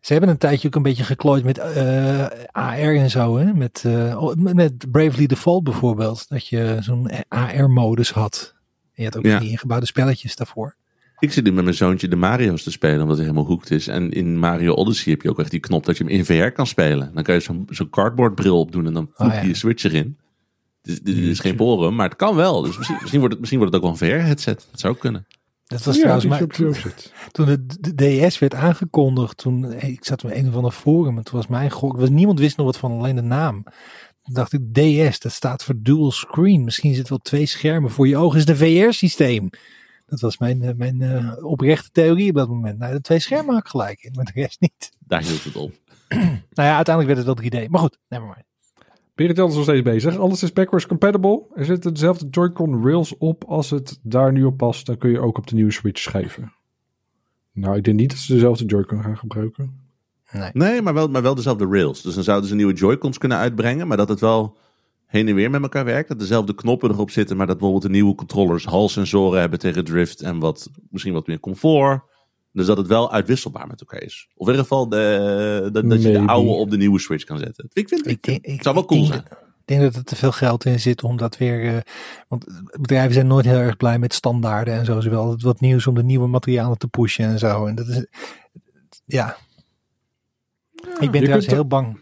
Ze hebben een tijdje ook een beetje geklooid met eh, AR en zo. Hè? Met, eh, oh, met- met Bravely Default bijvoorbeeld. Dat je zo'n AR-modus had. En je had ook Ja. die ingebouwde spelletjes daarvoor. Ik zit nu met mijn zoontje de Mario's te spelen, omdat hij helemaal hoekt is. En in Mario Odyssey heb je ook echt die knop dat je hem in VR kan spelen. Dan kan je zo'n zo'n cardboardbril opdoen en dan voeg je Oh, ja. je Switch erin. Dus, dit is geen forum, maar het kan wel. Dus misschien, misschien, wordt, het, misschien wordt het ook wel een VR-headset. Dat zou ook kunnen. Dat was ja, trouwens zit. toen de, de DS werd aangekondigd. Toen, ik zat met een of ander forum. En toen was mijn gok. Was, niemand wist nog wat van alleen de naam. Toen dacht ik DS, dat staat voor dual screen. Misschien zit wel twee schermen voor je ogen. Is de VR-systeem. Dat was mijn, eh, mijn eh, oprechte theorie op dat moment. Nou, de twee schermen had ik gelijk in, maar de rest niet. Daar hield het op. Nou ja, uiteindelijk werd het wel 3D. Maar goed, nevermind. Berit Jan is nog steeds bezig. Alles is backwards compatible. Er zitten dezelfde Joy-Con rails op als het daar nu op past. Dan kun je ook op de nieuwe Switch schrijven. Nou, ik denk niet dat ze dezelfde Joy-Con gaan gebruiken. Nee, maar wel, maar wel dezelfde rails. Dus dan zouden ze nieuwe Joy-Cons kunnen uitbrengen, maar dat het wel heen en weer met elkaar werkt. Dat dezelfde knoppen erop zitten, maar dat bijvoorbeeld de nieuwe controllers halssensoren hebben tegen drift en wat, misschien wat meer comfort. Dus dat het wel uitwisselbaar met elkaar is. Of in ieder geval de, dat, dat je de oude op de nieuwe Switch kan zetten. Ik vind Ik denk, ik, het zou wel ik cool denk zijn. Ik denk dat er te veel geld in zit om dat weer. eh, want bedrijven zijn nooit heel erg blij met standaarden en zo. Ze willen altijd wat nieuws om de nieuwe materialen te pushen en zo. En dat is. Ja. ik ben trouwens heel bang.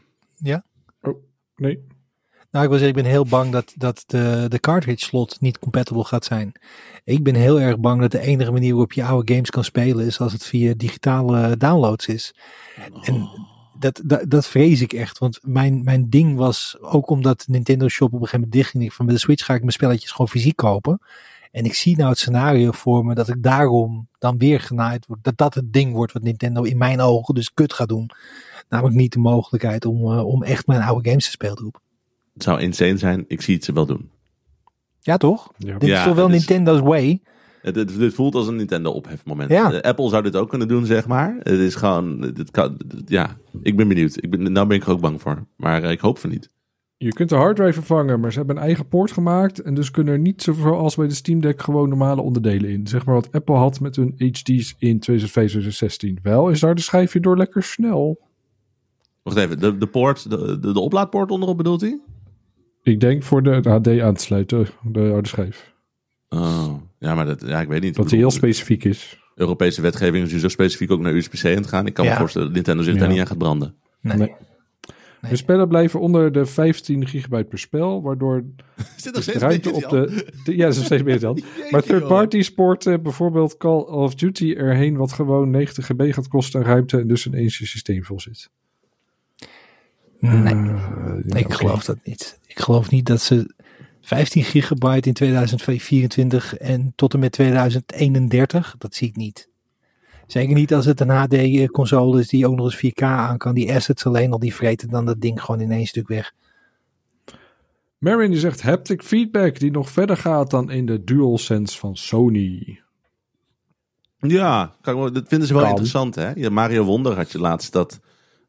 Nee. Nou, ik wil zeggen, ik ben heel bang dat, dat de, de cartridge slot niet compatible gaat zijn. Ik ben heel erg bang dat de enige manier waarop je oude games kan spelen is als het via digitale downloads is. En dat, dat, dat vrees ik echt. Want mijn, mijn ding was, ook omdat Nintendo Shop op een gegeven moment dichtging, ik van met de Switch ga ik mijn spelletjes gewoon fysiek kopen. En ik zie nou het scenario voor me dat ik daarom dan weer genaaid word. Dat dat het ding wordt wat Nintendo in mijn ogen dus kut gaat doen. Namelijk niet de mogelijkheid om, eh, om echt mijn oude games te spelen te roepen. Het zou insane zijn. Ik zie het ze wel doen. Ja, toch? Ja. Dit Ja, is toch wel het is- Nintendo's way? Het, het, dit voelt als een Nintendo ophefmoment. Ja. Eh, Apple zou dit ook kunnen doen, zeg maar. Het is gewoon, het kan, ja, ik ben benieuwd. Ik ben, nou ben ik er ook bang voor. Maar eh, ik hoop van niet. Je kunt de harddrive vervangen, maar ze hebben een eigen poort gemaakt. En dus kunnen er niet zoals bij de Steam Deck gewoon normale onderdelen in. Zeg maar wat Apple had met hun HD's in 2015, 2016. Wel is daar de schijfje door lekker snel. Wacht even, de, de poort, de, de, de oplaadpoort onderop bedoelt hij? Ik denk voor de HD aan te sluiten, de harde schijf. Oh, ja, maar dat, ja, ik weet niet. Dat die heel specifiek is. Europese wetgeving is nu zo specifiek ook naar USB-C aan het gaan. Ik kan me voorstellen dat Nintendo zich Ja. daar niet aan gaat branden. Nee. Nee. De spellen blijven onder de 15 gigabyte per spel, waardoor Zit dus de ruimte op de, de- Ja, dat is nog steeds meer dan. Maar third parties porten bijvoorbeeld Call of Duty erheen, wat gewoon 90 GB gaat kosten aan ruimte en dus een eens je systeem vol zit. Nee, Eh, ja, ik geloof dat niet. Ik geloof niet dat ze 15 gigabyte in 2024 en tot en met 2031, dat zie ik niet. Zeker niet als het een HD-console is die ook nog eens 4K aan kan. Die assets alleen al, die vreten dan dat ding gewoon in één stuk weg. Marin die zegt haptic feedback die nog verder gaat dan in de DualSense van Sony. Ja, dat vinden ze wel Kan. interessant, hè? Ja, Mario Wonder had je laatst dat,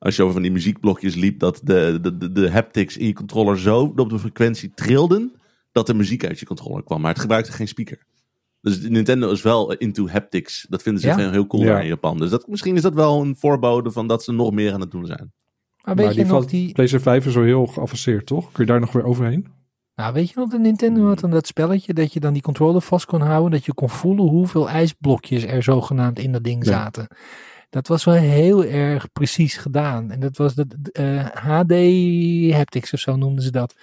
als je over van die muziekblokjes liep, dat de, de, de, de haptics in je controller zo op de frequentie trilden, dat er muziek uit je controller kwam. Maar het gebruikte geen speaker. Dus Nintendo is wel into haptics. Dat vinden ze Ja. heel, heel cool Ja. daar in Japan. Dus dat, misschien is dat wel een voorbode van dat ze nog meer aan het doen zijn. Maar weet maar je die nog die... PlayStation 5 is zo heel geavanceerd, toch? Kun je daar nog weer overheen? Nou, weet je nog de Nintendo had dan dat spelletje dat je dan die controller vast kon houden, dat je kon voelen hoeveel ijsblokjes er zogenaamd in dat ding Ja. Dat was wel heel erg precies gedaan. En dat was de eh, HD haptics of zo noemden ze dat.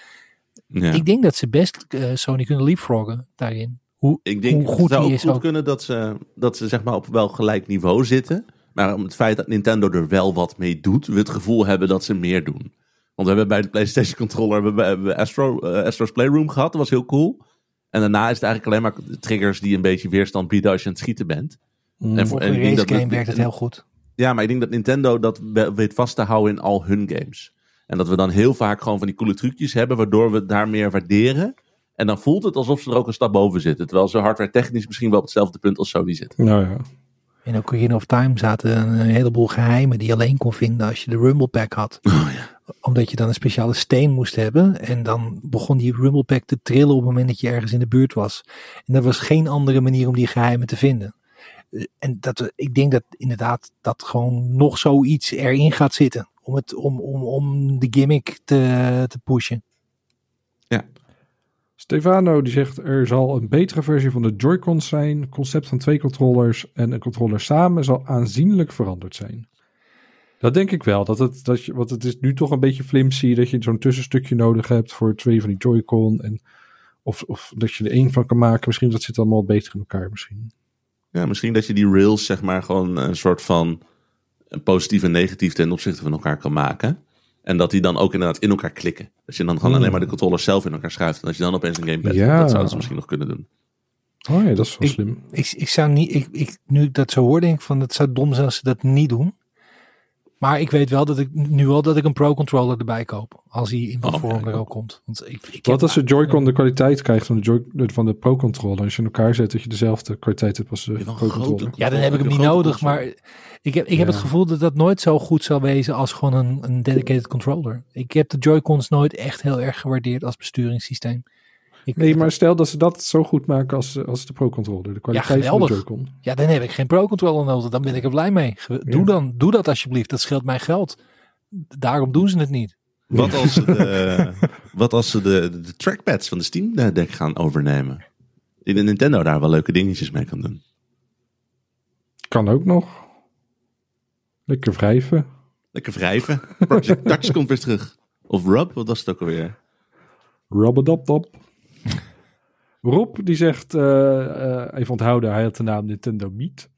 Ja. Ik denk dat ze best eh, Sony kunnen leapfroggen daarin. Hoe, Ik denk hoe het goed zou die ook is goed ook. kunnen dat ze, dat ze zeg maar op wel gelijk niveau zitten. Maar om het feit dat Nintendo er wel wat mee doet, we het gevoel hebben dat ze meer doen. Want we hebben bij de PlayStation controller hebben we, hebben Astro, eh, Astro's Playroom gehad, dat was heel cool. En daarna is het eigenlijk alleen maar triggers die een beetje weerstand bieden als je aan het schieten bent. En voor- en een race dat- game werkt het heel goed. Ja, maar ik denk dat Nintendo dat we- weet vast te houden in al hun games. En dat we dan heel vaak gewoon van die coole trucjes hebben, waardoor we daar meer waarderen. En dan voelt het alsof ze er ook een stap boven zitten. Terwijl ze hardware technisch misschien wel op hetzelfde punt als Sony zitten. Nou ja. In Ocarina of Time zaten een heleboel geheimen die je alleen kon vinden als je de Rumble Pack had. Omdat je dan een speciale steen moest hebben. En dan begon die Rumble Pack te trillen op het moment dat je ergens in de buurt was. En er was geen andere manier om die geheimen te vinden. Eh, En dat, we- ik denk dat inderdaad dat gewoon nog zoiets erin gaat zitten. Om, het, om, om, om de gimmick te, te pushen. Stefano die zegt er zal een betere versie van de Joy-Cons zijn. Het concept van twee controllers en een controller samen zal aanzienlijk veranderd zijn. Dat denk ik wel. Dat het, dat je, want het is nu toch een beetje flimsy dat je zo'n tussenstukje nodig hebt voor twee van die Joy-Con. En of, of dat je er één van kan maken. Misschien dat zit allemaal beter in elkaar misschien. Ja, misschien dat je die rails zeg maar gewoon een soort van een positief en negatief ten opzichte van elkaar kan maken. En dat die dan ook inderdaad in elkaar klikken. Dat je dan gewoon Hmm. alleen maar de controllers zelf in elkaar schuift. En dat je dan opeens een gamepad Ja. hebt. Dat zouden ze misschien nog kunnen doen. Oh ja, dat is wel Ik- slim. Ik, ik zou niet, ik, ik, nu ik dat zo hoor, denk ik van het zou dom zijn als ze dat niet doen. Maar ik weet wel dat ik nu al dat ik een Pro Controller erbij koop. Als hij in wat Oh, vorm ja, er ook komt. Want ik, ik Wat als de Joy-Con de kwaliteit krijgt van de, Joy, van de Pro-controller? Als je in elkaar zet dat je dezelfde kwaliteit hebt als de Pro-controller. grote- Ja, dan heb ik hem niet nodig. Maar ik heb, ik heb het gevoel dat dat nooit zo goed zal wezen als gewoon een, een dedicated controller. Ik heb de Joy-Cons nooit echt heel erg gewaardeerd als besturingssysteem. Ik, Nee, maar stel dat ze dat zo goed maken als, als de Pro-controller. De kwaliteit van de geweldig. Joy-Con. Ja, dan heb ik geen Pro Controller nodig. Dan ben ik er blij mee. Doe, Ja. dan, doe dat alsjeblieft. Dat scheelt mij geld. Daarom doen ze het niet. Wat als ze de, wat als ze de, de trackpads van de Steam Deck gaan overnemen? Denk dat Nintendo daar wel leuke dingetjes mee kan doen. Kan ook nog. Lekker wrijven. Lekker wrijven. Project Touch komt weer terug. Of Rub, wat was het ook alweer? Rubbedop-dop. Rob die zegt, eh, eh, even onthouden, hij had de naam Nintendo Meet.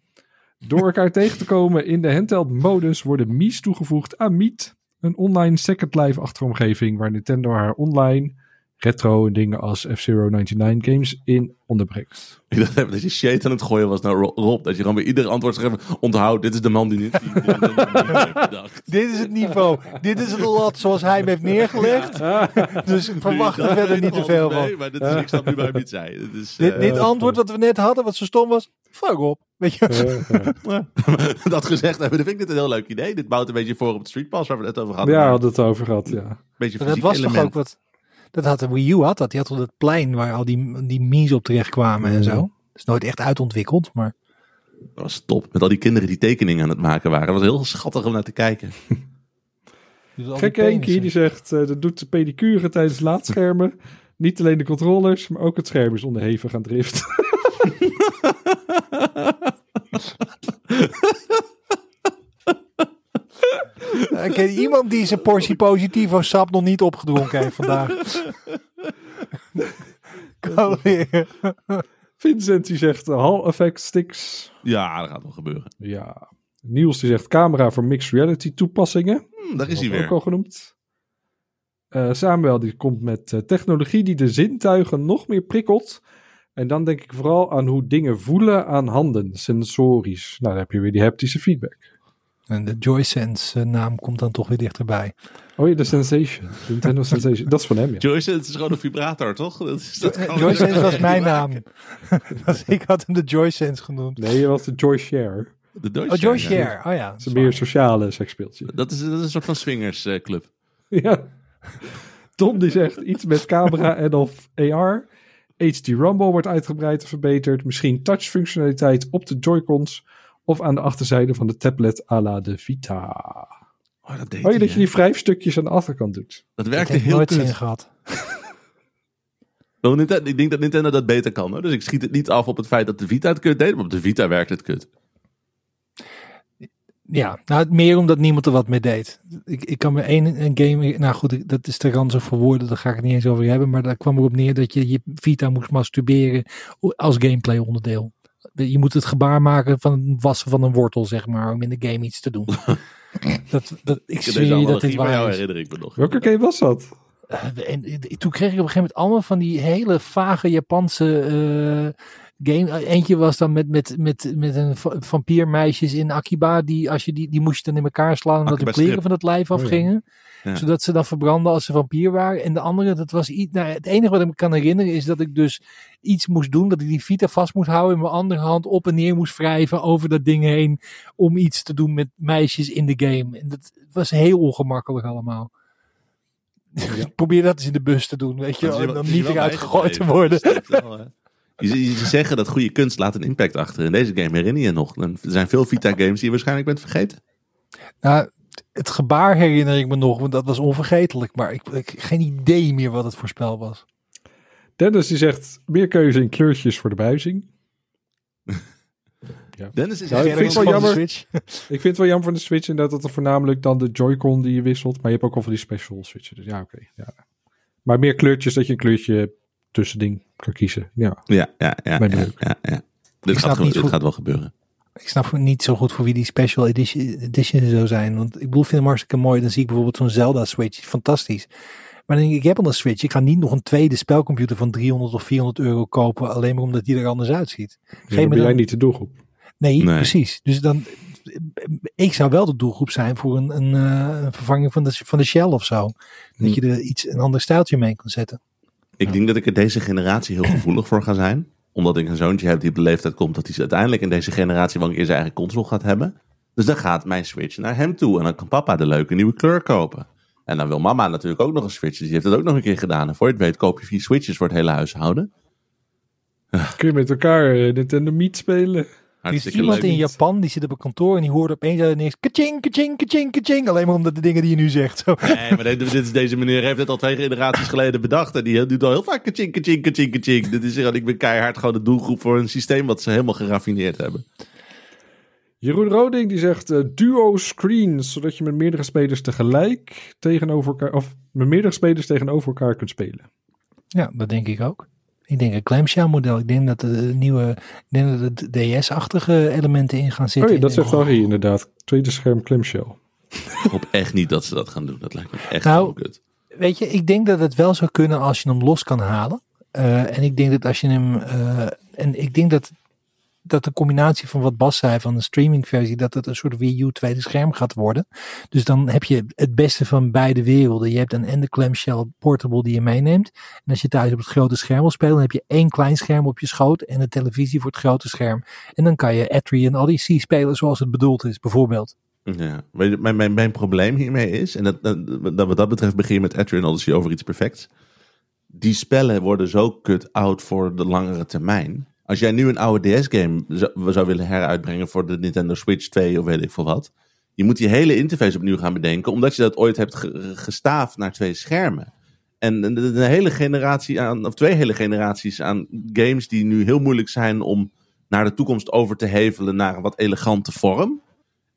Door elkaar tegen te komen in de handheld modus worden Mies toegevoegd aan Meet. Een online Second Life achteromgeving waar Nintendo haar online retro en dingen als F-Zero 99 games in onderbrengt. Ik dacht dat je shade aan het gooien was naar Ro- Rob. Dat je gewoon bij ieder antwoord schreef, onthoud, dit is de man die bedacht. Dit is het niveau. Dit is het lat zoals hij hem heeft neergelegd. Dus verwacht er verder niet te veel Nee, van. maar dit is, ik snap nu waarom het zei. Dit, is, Dit, eh, antwoord wat we net hadden, wat zo stom was. Fuck op. Weet je? dat gezegd hebben, vind ik dit een heel leuk idee. Dit bouwt een beetje voor op het Street Pass waar we het over hadden. Ja, we hadden het over gehad, ja. Beetje dat was toch ook wat. Dat had de Wii U had dat. Die had toch dat plein waar al die, die Mies op terecht kwamen en zo. Dat is nooit echt uitontwikkeld, maar Dat was top. Met al die kinderen die tekeningen aan het maken waren. Dat was heel schattig om naar te kijken. Dus al die Gek Enkie penissen. die zegt, eh, dat doet de pedicure tijdens laadschermen. Niet alleen de controllers, maar ook het scherm is onderhevig aan drift. Ik ken iemand die zijn portie positivo sap nog niet opgedronken heeft vandaag. Kan weer. Vincent die zegt, eh, Hall effect sticks. Ja, dat gaat wel gebeuren. Ja. Niels die zegt, camera voor mixed reality toepassingen. Hm, daar is hij weer. ook al genoemd. Eh, Samuel die komt met eh, technologie die de zintuigen nog meer prikkelt. En dan denk ik vooral aan hoe dingen voelen aan handen, sensorisch. Nou, dan heb je weer die haptische feedback. En de JoySense eh, naam komt dan toch weer dichterbij. Oh ja, de Sensation. De Nintendo Sensation. Dat is van hem, ja. Joyce, het is gewoon een vibrator, toch? Dat is, dat Eh, gewoon- JoySense was mijn naam. Dus ik had hem de JoySense genoemd. Nee, je was de Joy Share. De Deutsche, Oh, Joy ja. Share. Oh ja. Dat is een meer sociale seksspeeltje. Dat is, dat is een soort van swingersclub. Ja. Tom die zegt iets met camera en of AR. HD Rumble wordt uitgebreid en verbeterd. Misschien touch-functionaliteit op de Joy-Cons. Of aan de achterzijde van de tablet à la de Vita. Oh, dat deed Oh, je hij, dat je die wrijfstukjes aan de achterkant doet. Dat Ik werkte heb heel nooit kut. zin gehad. Ik denk dat Nintendo dat beter kan. Hoor. Dus ik schiet het niet af op het feit dat de Vita het kut deed. Maar op de Vita werkt het kut. Ja, nou, meer omdat niemand er wat mee deed. Ik, ik kan me één een game... Nou goed, dat is te ranzig voor woorden. Daar ga ik het niet eens over hebben. Maar daar kwam erop neer dat je je Vita moest masturberen als gameplay onderdeel. Je moet het gebaar maken van het wassen van een wortel, zeg maar. Om in de game iets te doen. dat, dat, ik deze je dat dit waar is. herinner ik me nog. Welke game was dat? Eh, en, eh, toen kreeg ik op een gegeven moment allemaal van die hele vage Japanse game. Eh, Eentje was dan met, met, met, met een va- vampiermeisjes in Akiba. Die, als je die, die moest je dan in elkaar slaan omdat Akiba de kleren van het lijf Oh ja. afgingen. Ja. Zodat ze dan verbranden als ze vampier waren. En de andere, dat was iets. Nou, het enige wat ik me kan herinneren is dat ik dus iets moest doen. Dat ik die Vita vast moest houden. En mijn andere hand op en neer moest wrijven over dat ding heen. Om iets te doen met meisjes in de game. En dat was heel ongemakkelijk allemaal. Probeer dat eens in de bus te doen, weet je. Wel, dan is niet eruit gegooid te worden. Wel, ze zeggen dat goede kunst laat een impact achter. In deze game herinner je nog. Er zijn veel Vita-games die je waarschijnlijk bent vergeten. Nou, het gebaar herinner ik me nog, want dat was onvergetelijk. Maar ik ik geen idee meer wat het voor spel was. Dennis die zegt meer keuze in kleurtjes voor de buizing. Dennis is Ja, ik vind het wel gewoon de jammer. Switch. Ik vind het wel jammer van de Switch inderdaad dat er voornamelijk dan de Joy-Con die je wisselt. Maar je hebt ook al van die special switchen. Dus ja, oké. ja. Maar meer kleurtjes dat je een kleurtje tussending kan kiezen. Ja. Ja, ja, ja. Ja, ja, ja. Dit, snap gaat, dit gaat wel gebeuren. Ik snap niet zo goed voor wie die special edition, edition zou zijn. Want ik bedoel, ik vind hem hartstikke mooi. Dan zie ik bijvoorbeeld zo'n Zelda Switch. Fantastisch. Maar dan denk ik, ik heb al een Switch. Ik ga niet nog een tweede spelcomputer van 300 of 400 euro kopen. Alleen maar omdat die er anders uitziet. Ja, Geef dan me ben jij dan, niet de doelgroep. nee, Nee. precies. Dus dan, ik zou wel de doelgroep zijn voor een, een, eh, een vervanging van de, van de Shell of zo. Hm. Dat je er iets, een ander stijltje mee kan zetten. Ik denk dat ik er deze generatie heel gevoelig voor ga zijn. Omdat ik een zoontje heb die op de leeftijd komt dat hij uiteindelijk in deze generatie wel een keer zijn eigen console gaat hebben. Dus dan gaat mijn Switch naar hem toe. En dan kan papa de leuke nieuwe kleur kopen. En dan wil mama natuurlijk ook nog een Switch. Dus die heeft het ook nog een keer gedaan. En voor je het weet koop je vier Switches voor het hele huishouden. Kun je met elkaar eh, Nintendo Meet spelen? Er is iemand leuk. in Japan die zit op een kantoor en die hoort opeens uit niks kaching, kaching, kaching, kaching. Alleen maar omdat de dingen die je nu zegt. Zo. Nee, maar dit, dit is, deze meneer heeft het al twee generaties geleden bedacht. En die doet al heel vaak kaching, kaching, kaching, kaching. Dit is gewoon, ik ben keihard gewoon de doelgroep voor een systeem wat ze helemaal geraffineerd hebben. Jeroen Roding die zegt eh, duo screens, zodat je met meerdere spelers tegelijk tegenover elkaar, of met meerdere spelers tegenover elkaar kunt spelen. Ja, dat denk ik ook. Ik denk een clamshell model. Ik denk dat de nieuwe, ik denk dat er DS-achtige elementen in gaan Oh zitten. ja, dat zegt Harry inderdaad. Tweede scherm clamshell. Ik hoop echt niet dat ze dat gaan doen. Dat lijkt me echt Nou, heel kut. Weet je, ik denk dat het wel zou kunnen als je hem los kan halen. Eh, en ik denk dat als je hem. eh, en ik denk dat, dat de combinatie van wat Bas zei van een streamingversie, dat het een soort Wii U tweede scherm gaat worden. Dus dan heb je het beste van beide werelden. Je hebt dan en de clamshell portable die je meeneemt. En als je thuis op het grote scherm wil spelen, dan heb je één klein scherm op je schoot en een televisie voor het grote scherm. En dan kan je Atri en Odyssey spelen zoals het bedoeld is, bijvoorbeeld. Ja, mijn, mijn, mijn probleem hiermee is, en dat, dat, wat dat betreft begin je met Adrian Odyssey over iets perfects. Die spellen worden zo cut out voor de langere termijn. Als jij nu een oude DS-game zou, zou willen heruitbrengen voor de Nintendo Switch 2 of weet ik veel wat. Je moet die hele interface opnieuw gaan bedenken, omdat je dat ooit hebt ge- gestaafd naar twee schermen. En een hele generatie aan, of twee hele generaties aan games die nu heel moeilijk zijn om naar de toekomst over te hevelen naar een wat elegante vorm.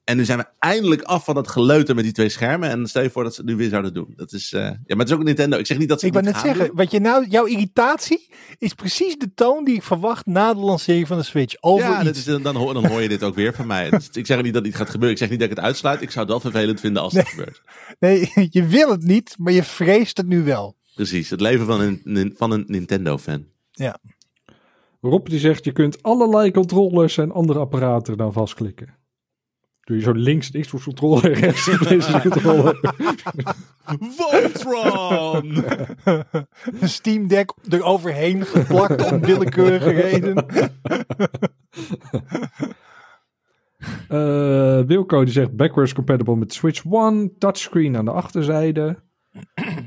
En nu zijn we eindelijk af van dat geleuter met die twee schermen. En stel je voor dat ze het nu weer zouden doen. Dat is, eh, ja, maar het is ook een Nintendo. Ik zeg niet dat ze Ik niet net zeggen, wat je nou, jouw irritatie is precies de toon die ik verwacht na de lancering van de Switch. Over Ja, iets. is, dan, hoor, dan hoor je dit ook weer van mij. Dus ik zeg niet dat het gaat gebeuren. Ik zeg niet dat ik het uitsluit. Ik zou het wel vervelend vinden als het gebeurt. Nee, je wil het niet, maar je vreest het nu wel. Precies, het leven van een, van een Nintendo-fan. Ja. Rob die zegt je kunt allerlei controllers en andere apparaten dan vastklikken. Doe je zo links de Xbox controller en rechts de PlayStation controller. Voltron! Een Steam Deck eroverheen geplakt om willekeurige reden. Eh, Wilco die zegt backwards compatible met Switch One, touchscreen aan de achterzijde.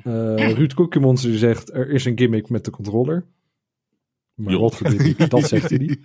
Eh Ruud Cookie Monster die zegt er is een gimmick met de controller. Maar wat voor gimmick, dat zegt hij niet.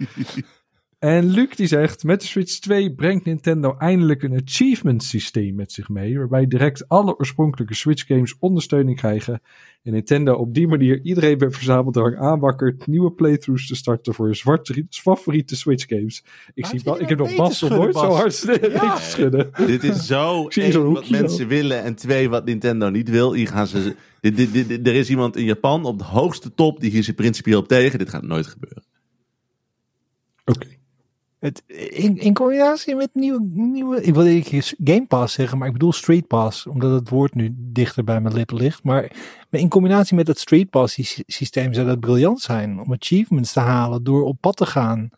En Luc die zegt, met de Switch 2 brengt Nintendo eindelijk een achievement systeem met zich mee, waarbij direct alle oorspronkelijke Switch games ondersteuning krijgen en Nintendo op die manier iedereen bij verzameldrang aanwakkert nieuwe playthroughs te starten voor hun zwarte favoriete Switch games. Ik, zie, ik heb nog beter Bas nog schudden, nooit zo hard ja. schudden. Dit is zo één wat hoekje mensen willen en twee wat Nintendo niet wil. Hier gaan ze, dit, dit, dit- dit- er is iemand in Japan op de hoogste top die hier zit principieel op tegen. Dit gaat nooit gebeuren. Oké. Het, in, in combinatie met nieuwe, nieuwe, ik wil ik Game Pass zeggen, maar ik bedoel Street Pass, omdat het woord nu dichter bij mijn lippen ligt. Maar in combinatie met het Street Pass sy- systeem zou dat briljant zijn om achievements te halen door op pad te gaan.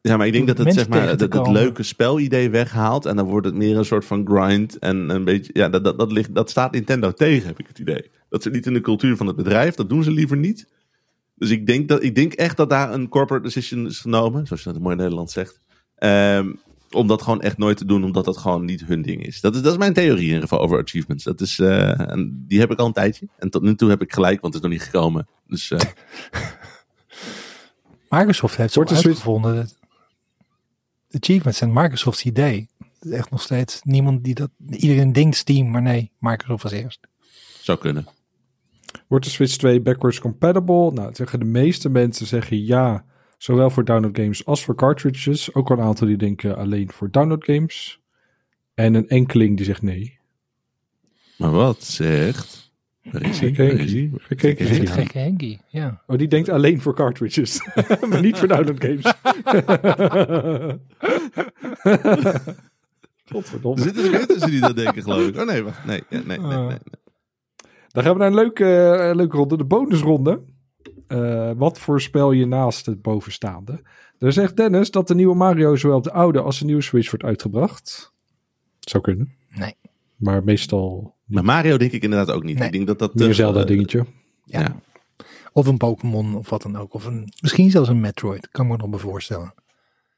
Ja, maar ik denk dat het, zeg maar, dat het leuke spelidee weghaalt. En dan wordt het meer een soort van grind. En een beetje, ja, dat, dat, dat, ligt, dat staat Nintendo tegen, heb ik het idee. Dat zit niet in de cultuur van het bedrijf. Dat doen ze liever niet. Dus ik denk, dat, ik denk echt dat daar een corporate decision is genomen. Zoals je dat in mooi Nederlands zegt. Ehm, om dat gewoon echt nooit te doen, omdat dat gewoon niet hun ding is. Dat is, dat is mijn theorie in ieder geval over achievements. Dat is, eh, en die heb ik al een tijdje. En tot nu toe heb ik gelijk, want het is nog niet gekomen. Dus eh, Microsoft heeft Switch- uitgevonden. dat Achievements zijn Microsoft's idee. Het is echt nog steeds niemand die dat. Iedereen denkt Steam, maar nee, Microsoft was eerst. zou kunnen. Wordt de Switch 2 backwards compatible? Nou, zeggen de meeste mensen zeggen ja, zowel voor download games als voor cartridges. Ook wel een aantal die denken alleen voor download games. En een enkeling die zegt nee. Maar wat zegt... Gekke? Henkie. Gekke Henkie. Ja. Oh, die denkt alleen voor cartridges, maar niet voor download games. Godverdomme. Er zitten er meer tussen die dat denken, geloof ik. Oh nee, wacht. Nee, nee, nee, nee, nee. Dan gaan we naar een leuke, eh, leuke ronde, de bonusronde. Eh, wat voorspel je naast het bovenstaande? Daar zegt Dennis dat de nieuwe Mario zowel op de oude als de nieuwe Switch wordt uitgebracht. Zou kunnen. Nee. Maar meestal Maar Mario denk ik inderdaad ook niet. Nee. Ik denk dat dat... meer te- Zelda eh, dingetje. Ja. Ja. Of een Pokémon of wat dan ook. Of een, misschien zelfs een Metroid. Kan ik me nog bij voorstellen.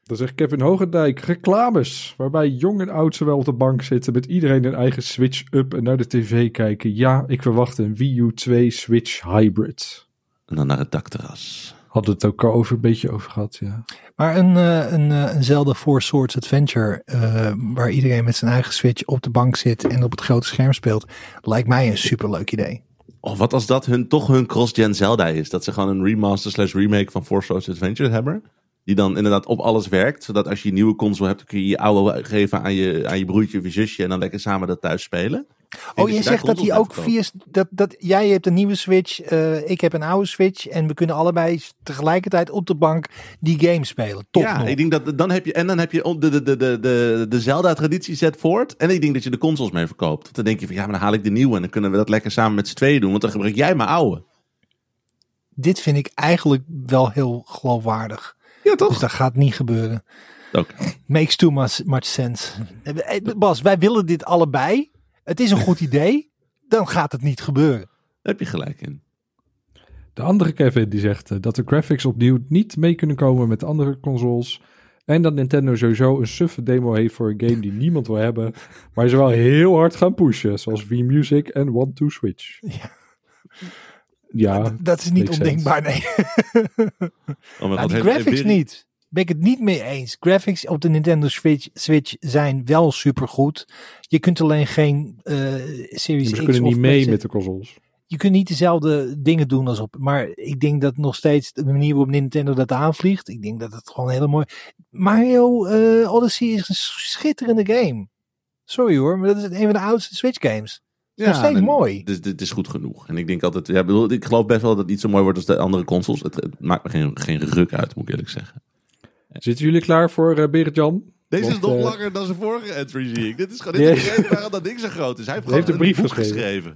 Dan zegt Kevin Hogendijk, reclames. Waarbij jong en oud zowel op de bank zitten met iedereen een eigen Switch up en naar de tv kijken. Ja, ik verwacht een Wii U 2 Switch Hybrid. En dan naar het dakterras. Hadden we het ook al over, een beetje over gehad, ja. Maar een, eh, een, eh, een Zelda Four Swords Adventure. eh, waar iedereen met zijn eigen Switch op de bank zit. en op het grote scherm speelt. lijkt mij een superleuk idee. Oh, wat als dat hun, toch hun cross-gen Zelda is? Dat ze gewoon een remaster slash remake van Swords Adventure hebben. Die dan inderdaad op alles werkt. Zodat als je een nieuwe console hebt, kun je je oude geven aan je, aan je broertje of je zusje. En dan lekker samen dat thuis spelen. Oh, je zegt dat hij ook via. Dat, dat jij hebt een nieuwe Switch. eh, ik heb een oude Switch. En we kunnen allebei tegelijkertijd op de bank die game spelen. Top. ja, nog. ik denk dat dan heb je. En dan heb je de, de, de, de, de, de Zelda-traditie zet voort. En ik denk dat je de consoles mee verkoopt. Want dan denk je van ja, maar dan haal ik de nieuwe. En dan kunnen we dat lekker samen met z'n tweeën doen. Want dan gebruik jij mijn oude. Dit vind ik eigenlijk wel heel geloofwaardig. Ja, Dus toch? dat gaat niet gebeuren. Oké. Makes too much, much sense. Bas, wij willen dit allebei. Het is een goed idee. Dan gaat het niet gebeuren. Daar heb je gelijk in. De andere Kevin die zegt eh, dat de graphics opnieuw niet mee kunnen komen met andere consoles. En dat Nintendo sowieso een suffe demo heeft voor een game die niemand wil hebben. Maar ze wel heel hard gaan pushen. Zoals Wii Music en One to Switch. Ja. Ja, Dat is niet ondenkbaar, nee. Oh, Nou, die heeft- graphics niet. Ben ik het niet mee eens. Graphics op de Nintendo Switch, Switch zijn wel supergoed. Je kunt alleen geen eh Series ze X kunnen of niet mee met de consoles. Je kunt niet dezelfde dingen doen als op. Maar ik denk dat nog steeds de manier waarop Nintendo dat aanvliegt. Ik denk dat het gewoon heel mooi. Mario eh, Odyssey is een schitterende game. Sorry hoor, maar dat is een van de oudste Switch games. Nog steeds en mooi. Dit is goed genoeg. En ik denk altijd, ja, ik bedoel, ik geloof best wel dat het niet zo mooi wordt als de andere consoles. Het, het maakt me geen, geen ruk uit, moet ik eerlijk zeggen. Zitten jullie klaar voor eh Berend-Jan? Deze is nog eh, langer dan zijn vorige entry, zie ik. Dit is gewoon Ja. dit is de reden waarom dat ding zo groot is. Hij heeft, heeft een brief geschreven.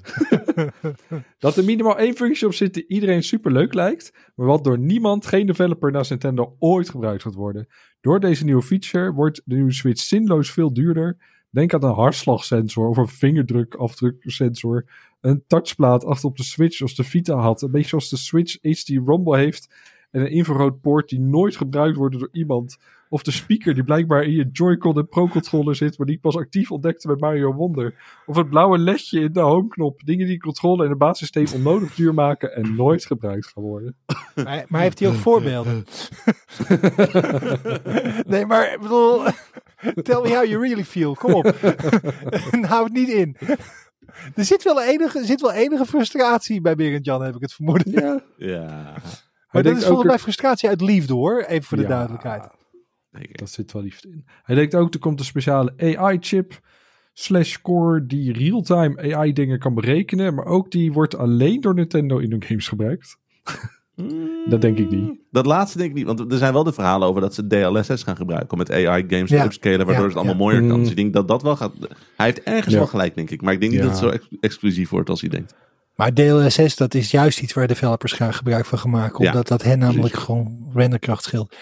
Dat er minimaal één functie op zit die iedereen super leuk lijkt, maar wat door niemand, geen developer naast Nintendo ooit gebruikt gaat worden. Door deze nieuwe feature wordt de nieuwe Switch zinloos veel duurder. Denk aan een hartslagsensor of een vingerdrukafdruksensor. Een touchplaat achter op de Switch als de Vita had. Een beetje zoals de Switch HD Rumble heeft. En een infraroodpoort die nooit gebruikt wordt door iemand. Of de speaker die blijkbaar in je Joy-Con en Pro-controller zit, maar die ik pas actief ontdekte met Mario Wonder. Of het blauwe ledje in de homeknop. Dingen die controle en het basissysteem onnodig duur maken en nooit gebruikt gaan worden. Maar, maar heeft hij ook voorbeelden? nee, maar ik bedoel, tell me how you really feel. Kom op. En hou het niet in. Er zit wel enige, zit wel enige frustratie bij Berend Jan, heb ik het vermoeden. Ja. Ja, Maar dat denkt is ook volgens mij er- frustratie uit liefde hoor, even voor de Ja, duidelijkheid. Dat zit wel liefde in. Hij denkt ook, er komt een speciale AI-chip slash core die real-time AI dingen kan berekenen. Maar ook die wordt alleen door Nintendo in hun games gebruikt. Dat denk ik niet. Dat laatste denk ik niet, want er zijn wel de verhalen over dat ze DLSS gaan gebruiken om met AI games te Ja. upscalen, waardoor Ja, het allemaal ja. mooier kan. Mm. Dus ik denk dat dat wel gaat. Hij heeft ergens Ja. wel gelijk, denk ik. Maar ik denk niet Ja. dat het zo ex- exclusief wordt als hij denkt. Maar DLSS, dat is juist iets waar developers graag gebruik van gaan maken. Ja, Omdat dat hen namelijk precies. gewoon renderkracht scheelt.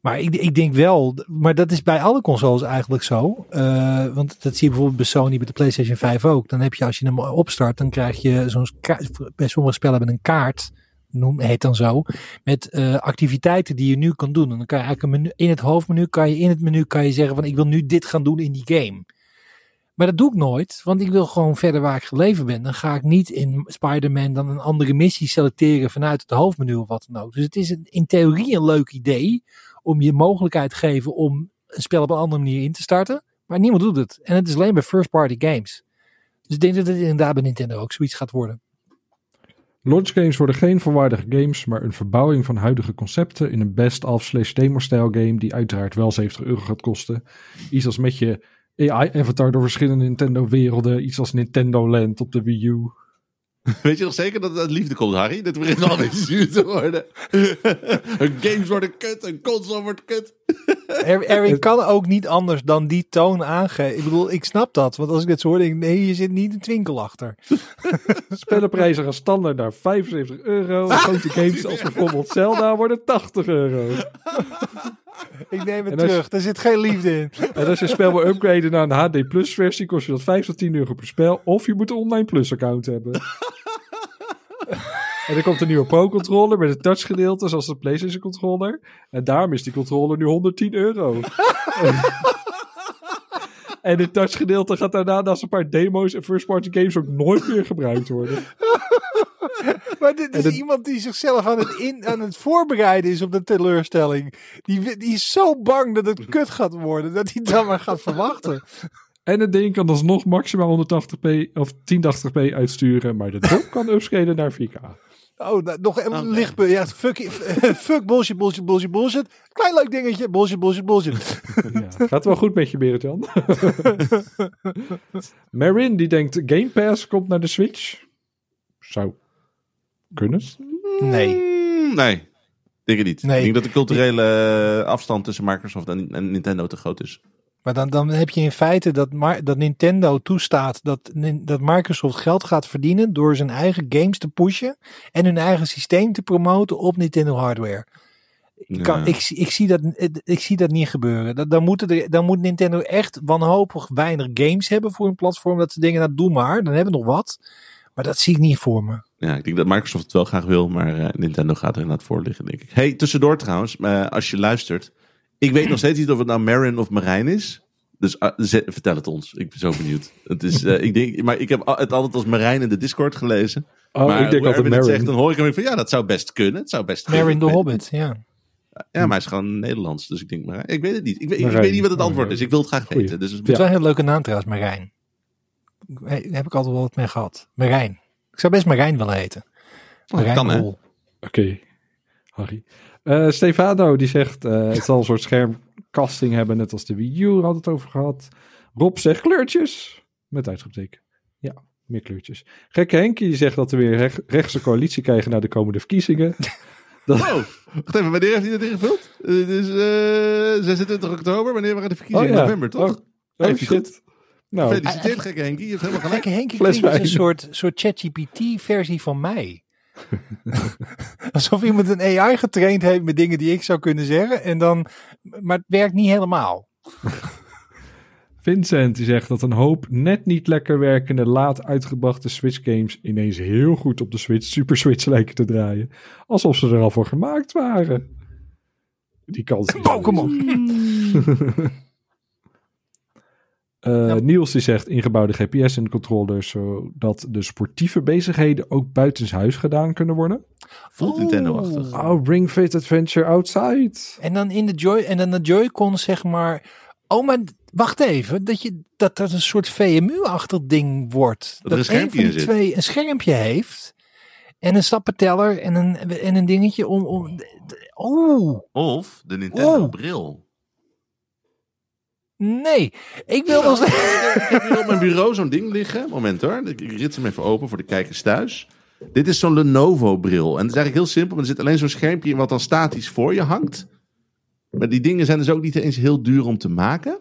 Maar ik, ik denk wel, maar dat is bij alle consoles eigenlijk zo. Eh, want dat zie je bijvoorbeeld bij Sony, bij de PlayStation 5 ook. Dan heb je, als je hem opstart, dan krijg je zo'n. Bij sommige spellen hebben een kaart, noem, heet dan zo. Met eh, activiteiten die je nu kan doen. En dan kan je eigenlijk in het hoofdmenu, kan je in het menu kan je zeggen van ik wil nu dit gaan doen in die game. Maar dat doe ik nooit, want ik wil gewoon verder waar ik geleverd ben. Dan ga ik niet in Spider-Man dan een andere missie selecteren vanuit het hoofdmenu of wat dan ook. Dus het is een, in theorie een leuk idee om je mogelijkheid te geven om een spel op een andere manier in te starten. Maar niemand doet het. En het is alleen bij first-party games. Dus ik denk dat het inderdaad bij Nintendo ook zoiets gaat worden. Launch games worden geen volwaardige games, maar een verbouwing van huidige concepten in een best-of slash demo-stijl game die uiteraard wel 70 euro gaat kosten. Iets als met je AI-avatar door verschillende Nintendo-werelden, iets als Nintendo Land op de Wii U. Weet je nog zeker dat het uit liefde komt, Harry? Dit begint al een beetje zuur te worden. Hun games worden kut, een console wordt kut. Er, Erin kan ook niet anders dan die toon aangeven. Ik bedoel, ik snap dat. Want als ik dit zo hoor, denk ik, nee, hier zit niet een twinkel achter. Spellenprijzen gaan standaard naar 75 euro. Grote games als bijvoorbeeld Zelda worden 80 euro. Ik neem het terug. Er zit geen liefde in. En als je een spel wil upgraden naar een HD Plus versie, kost je dat 5 tot 10 euro per spel. Of je moet een online Plus account hebben. En er komt een nieuwe Pro-controller met een touchgedeelte, zoals de PlayStation controller. En daarom is die controller nu 110 euro. en het touchgedeelte gaat daarna naast een paar demo's en first-party games ook nooit meer gebruikt worden. Maar dit is het- iemand die zichzelf aan het, in, aan het voorbereiden is op de teleurstelling. Die, die is zo bang dat het kut gaat worden, dat hij dan maar gaat verwachten. En het ding kan alsnog maximaal 180p of 1080p uitsturen, maar de drop kan upscalen naar 4K. Oh, nou, nog een lichtpunt. Ja, fuck, fuck bullshit, bullshit, bullshit, bullshit. Klein leuk dingetje, bullshit, bullshit, bullshit. Ja, gaat wel goed met je, Berend-Jan. Marin, die denkt Game Pass komt naar de Switch. Zou kunnen. Nee. Mm, Nee, denk ik niet. Nee. Ik denk dat de culturele eh, afstand tussen Microsoft en, en Nintendo te groot is. Maar dan, dan heb je in feite dat, dat Nintendo toestaat dat, dat Microsoft geld gaat verdienen door zijn eigen games te pushen en hun eigen systeem te promoten op Nintendo hardware. Ik, kan, Ja. ik, zie- ik, zie dat, ik zie dat niet gebeuren. Dan, dan, moeten er, dan moet Nintendo echt wanhopig weinig games hebben voor hun platform. Dat ze denken, nou doe maar, dan hebben we nog wat. Maar dat zie ik niet voor me. Ja, ik denk dat Microsoft het wel graag wil, maar eh, Nintendo gaat er inderdaad voor liggen, denk ik. Hey, tussendoor trouwens, eh, als je luistert. Ik weet nog steeds niet of het nou Marin of Marijn is. Dus ah, ze- vertel het ons. Ik ben zo benieuwd. Het is, eh, ik denk, maar ik heb het altijd als Marijn in de Discord gelezen. Oh, maar ik denk altijd Marin. zegt, dan hoor ik hem van ja, dat zou best kunnen. Het zou best Marin de Hobbit, ja. Ja, maar hij is gewoon Nederlands. Dus ik denk, Marijn. Ik weet het niet. Ik weet, ik Marijn. weet niet wat het antwoord is. Ik wil het graag Goeie. weten. Dus Het is wel een hele leuke naam trouwens, Marijn. Daar heb ik altijd wel wat mee gehad. Marijn. Ik zou best Marijn willen heten. Marijn kan, hè? Rol. Oké, Harry. Eh, Stefano, die zegt, eh, het zal een soort schermkasting hebben, net als de Wii U, had het over gehad. Rob zegt kleurtjes, met uitroepteken. Ja, meer kleurtjes. Gekke Henkie, die zegt dat we weer rech- rechtse coalitie krijgen na de komende verkiezingen. Oh, wacht even. Wanneer heeft hij dat ingevuld? Eh, Het is eh, 26 oktober. Wanneer waren de verkiezingen? In november, toch? Oh, oh, shit. Nou, Gefeliciteerd, gekke Henkie. Je hebt helemaal gelijk. Gekke Henkie als een soort, soort ChatGPT-versie van mij. Alsof iemand een AI getraind heeft met dingen die ik zou kunnen zeggen. En dan, maar het werkt niet helemaal. Vincent die zegt dat een hoop net niet lekker werkende, laat uitgebrachte Switch games ineens heel goed op de Switch, Super Switch lijken te draaien. Alsof ze er al voor gemaakt waren. Die kans. is- Eh, Niels die zegt ingebouwde GPS in de controller, zodat de sportieve bezigheden ook buitenshuis gedaan kunnen worden. Voelt Nintendo-achtig. Oh, Ring Fit Adventure Outside. En dan in de Joy en dan de Joy-Con zeg maar. Oh, maar wacht even. Dat, je, dat dat een soort VMU-achtig ding wordt. Dat er een schermpje van die zit. twee een schermpje heeft. En een stappenteller en een, en een dingetje om. om oh, Of de Nintendo Oh. Nee. Ik wil wel zeggen. ik heb hier op mijn bureau zo'n ding liggen. Moment hoor. Ik rit hem even open voor de kijkers thuis. Dit is zo'n Lenovo-bril. En het is eigenlijk heel simpel. maar Er zit alleen zo'n schermpje in wat dan statisch voor je hangt. Maar die dingen zijn dus ook niet eens heel duur om te maken.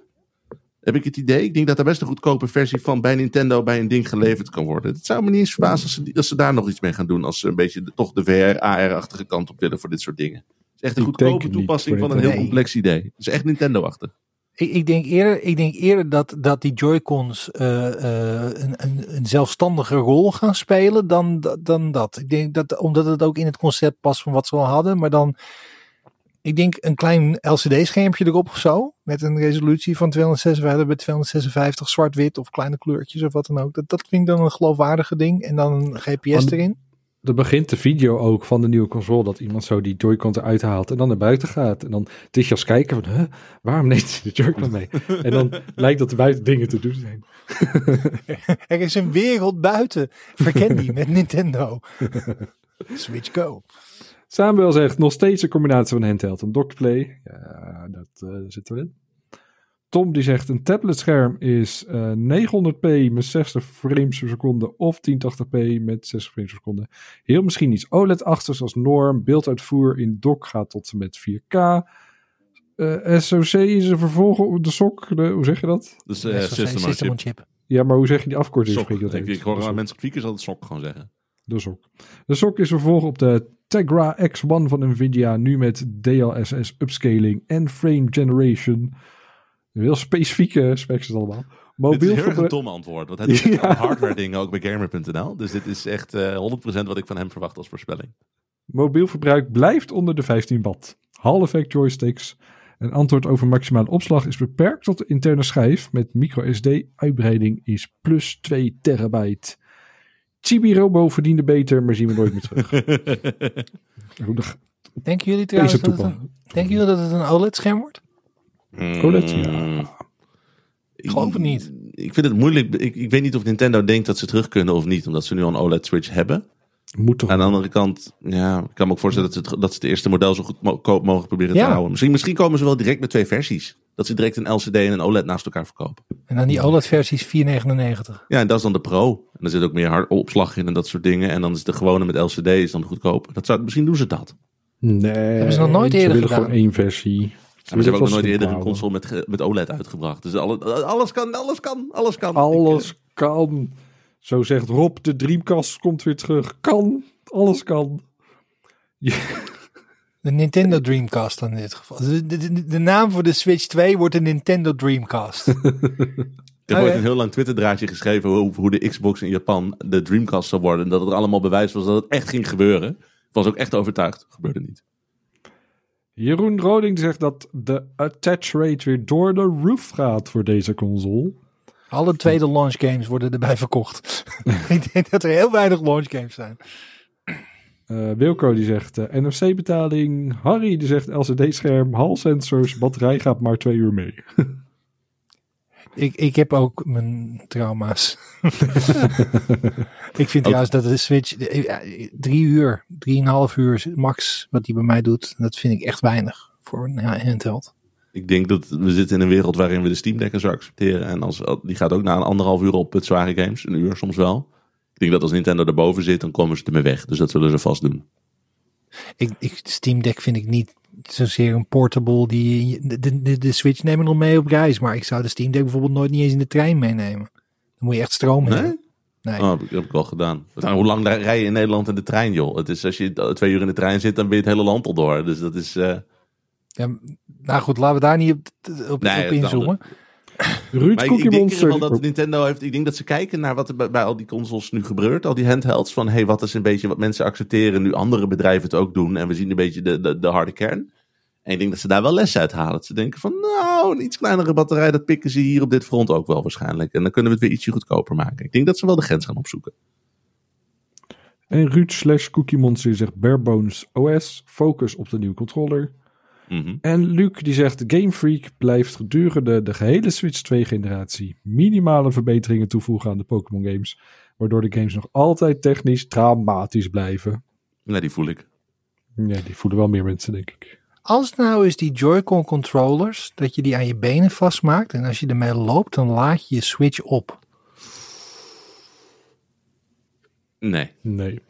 Heb ik het idee. Ik denk dat er best een goedkope versie van bij Nintendo bij een ding geleverd kan worden. Het zou me niet eens verbazen als ze, als ze daar nog iets mee gaan doen. Als ze een beetje de- toch de VR, AR-achtige kant op willen voor dit soort dingen. Het is echt een goedkope toepassing van een heel complex idee. Het is echt Nintendo-achtig. Ik, ik, denk eerder, ik denk eerder dat, dat die Joy-Cons eh, eh, een, een, een zelfstandige rol gaan spelen dan, dan dat. Ik denk dat, omdat het ook in het concept past van wat ze al hadden, maar dan, ik denk een klein LCD-schermpje erop of zo, met een resolutie van 256 bij 256 zwart-wit of kleine kleurtjes of wat dan ook. Dat, dat vind ik dan een geloofwaardige ding. En dan een GPS Want- erin. Er begint de video ook van de nieuwe console dat iemand zo die Joy-Con eruit haalt en dan naar buiten gaat. En dan als kijker van, huh, waarom neemt hij de Joy-Con mee? en dan lijkt dat er buiten dingen te doen zijn. Er is een wereld buiten. Verken die met Nintendo. Switch Go. Samuel zegt nog steeds een combinatie van handheld en dockplay. Ja, dat eh, zit erin. Tom die zegt een tabletscherm is eh, 900p met 60 frames per seconde of 1080p met 60 frames per seconde. Heel misschien iets OLED-achtigs als norm. Beelduitvoer in dock gaat tot en met 4K. Eh, SoC is een vervolg op de SOC. De, hoe zeg je dat? Dus eh Ja, zoals System, System on Chip. Ja, maar hoe zeg je die afkorting? Sok. Je dat Ik, uit? ik hoor De aan SOC. mensen speakers altijd sok gewoon zeggen. De SOC. De SOC is vervolg op de Tegra X1 van Nvidia, nu met DLSS upscaling en frame generation. Heel specifieke specs is allemaal. Dit is Mobiel heel erg een dom antwoord. Want hij doet Ja. hardware dingen ook bij Gamer.nl. Dus dit is echt eh 100% wat ik van hem verwacht als voorspelling. Mobiel verbruik blijft onder de 15 watt. Hall-effect joysticks. En antwoord over maximale opslag is beperkt tot de interne schijf. Met microSD uitbreiding is plus 2 terabyte. Chibi Robo verdiende beter, maar zien we nooit meer terug. Denken jullie trouwens dat het, een, denken jullie dat het een OLED-scherm wordt? OLED, ja. Ik geloof het niet. Ik vind het moeilijk. Ik, ik weet niet of Nintendo denkt dat ze terug kunnen of niet. Omdat ze nu al een OLED-switch hebben. Moet toch Aan de andere kant, ja, ik kan me ook voorstellen dat ze het, dat ze het eerste model zo goedkoop mogelijk proberen te houden. Misschien, misschien komen ze wel direct met twee versies. Dat ze direct een LCD en een OLED naast elkaar verkopen. En dan die OLED-versie is 4,99. Ja, en dat is dan de Pro. En er zit ook meer hard opslag in en dat soort dingen. En dan is de gewone met LCD is dan goedkoop. Dat zou, misschien doen ze dat. Nee. Hebben ze nog nooit ze eerder willen gedaan. gewoon één versie. Maar ze hebben ook nog nooit eerder een console. met, met OLED uitgebracht. Dus alle, alles kan, alles kan, alles kan. Alles kan. Zo zegt Rob, de Dreamcast komt weer terug. Kan, alles kan. De Nintendo Dreamcast dan in dit geval. De, de, de, de naam voor de Switch 2 wordt de Nintendo Dreamcast. Ik heb Oh, een heel lang Twitter-draadje geschreven hoe, hoe de Xbox in Japan de Dreamcast zou worden. En dat het allemaal bewijs was dat het echt ging gebeuren. Ik was ook echt overtuigd. Gebeurde niet. Jeroen Roding zegt dat de attach rate weer door de roof gaat voor deze console. Alle tweede launch games worden erbij verkocht. Ik denk dat er heel weinig launch games zijn. Eh, Wilco die zegt eh, NFC-betaling. Harry die zegt LCD-scherm, hal-sensors, batterij gaat maar twee uur mee. Ik, ik heb ook mijn trauma's. ik vind trouwens dat de Switch eh, ja, drie uur, drieënhalf uur max wat die bij mij doet. Dat vind ik echt weinig voor een handheld. Ik denk dat we zitten in een wereld waarin we de Steam Deck zo accepteren. En als, die gaat ook na een anderhalf uur op het zware games. Een uur soms wel. Ik denk dat als Nintendo erboven zit, dan komen ze ermee weg. Dus dat zullen ze vast doen. Ik, ik, Steam Deck vind ik niet zozeer een portable. Die, de, de, de, Switch nemen nog mee op reis. Maar ik zou de Steam Deck bijvoorbeeld nooit niet eens in de trein meenemen. Dan moet je echt stroom Nee? hebben. Nee. Oh, dat heb ik al gedaan. Nou, hoe lang rij je in Nederland in de trein, joh? Het is als je twee uur in de trein zit, dan ben je het hele land al door. Dus dat is... eh, Ja, nou goed, laten we daar niet op, op, Nee, op het inzoomen. Ruud Maar Cookie ik denk Monster. dat Nintendo heeft. Ik denk dat ze kijken naar wat er bij, bij al die consoles nu gebeurt. Al die handhelds. Van hey, wat is een beetje wat mensen accepteren. Nu andere bedrijven het ook doen. En we zien een beetje de, de, de harde kern. En ik denk dat ze daar wel les uit halen. Dat ze denken van nou, een iets kleinere batterij. Dat pikken ze hier op dit front ook wel waarschijnlijk. En dan kunnen we het weer ietsje goedkoper maken. Ik denk dat ze wel de grens gaan opzoeken. En Ruud slash Cookie Monster zegt Barebones OS, focus op de nieuwe controller. Mhm. En Luc die zegt Game Freak blijft gedurende de gehele Switch 2 generatie minimale verbeteringen toevoegen aan de Pokémon games. Waardoor de games nog altijd technisch dramatisch blijven. Ja, die voel ik. Ja, die voelen wel meer mensen denk ik. Als nou eens die Joy-Con controllers, dat je die aan je benen vastmaakt. En als je ermee loopt, dan laat je je Switch op. Nee. Nee.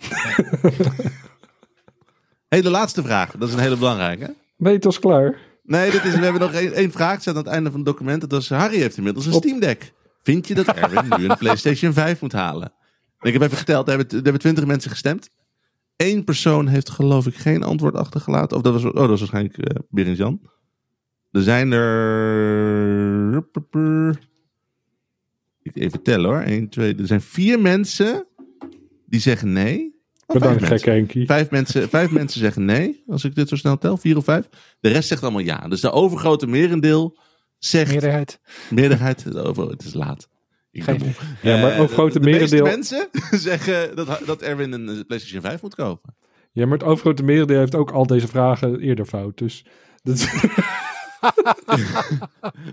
hey, de laatste vraag. Dat is een hele belangrijke. Nee, het was klaar. Nee, dit is, we hebben nog één, één vraag. Het staat aan het einde van het document. Dat is, Harry heeft inmiddels een Steam Deck. Vind je dat Erwin nu een PlayStation 5 moet halen? En ik heb even geteld. Er hebben, er hebben 20 mensen gestemd. Eén persoon heeft geloof ik geen antwoord achtergelaten. Of dat was, oh, dat was waarschijnlijk uh, Berend Jan. Er zijn er... Even tellen hoor. 1, 2, er zijn vier mensen die zeggen nee. Bedankt, gekke mensen. Henkie. Vijf mensen, vijf mensen zeggen nee, als ik dit zo snel tel. Vier of vijf. De rest zegt allemaal ja. Dus de overgrote merendeel zegt... Meerderheid. Meerderheid, de over, het is laat. Ik Geen-. Ja, maar Eh, overgrote de, de meeste merendeel- mensen zeggen dat, dat Erwin een eh, PlayStation 5 moet kopen. Ja, maar het overgrote merendeel heeft ook al deze vragen eerder fout. Dus dat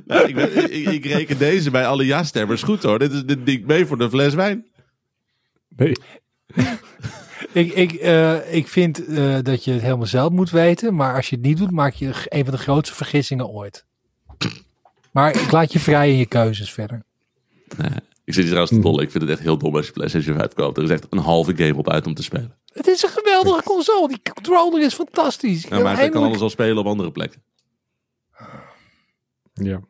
Nou, ik, ben- ik, ik reken deze bij alle ja-stemmers goed hoor. Dit is dit ding mee voor de fles wijn. nee. Ik, ik, eh, ik vind eh, dat je het helemaal zelf moet weten. Maar als je het niet doet, maak je een van de grootste vergissingen ooit. Maar ik laat je vrij in je keuzes verder. Ik zit hier trouwens te dollen. Ik vind het echt heel dom als je PlayStation 5 koopt. Er is echt een halve game op uit om te spelen. Het is een geweldige console. Die controller is fantastisch. Ja, maar hij kan alles al spelen op andere plekken. Ja.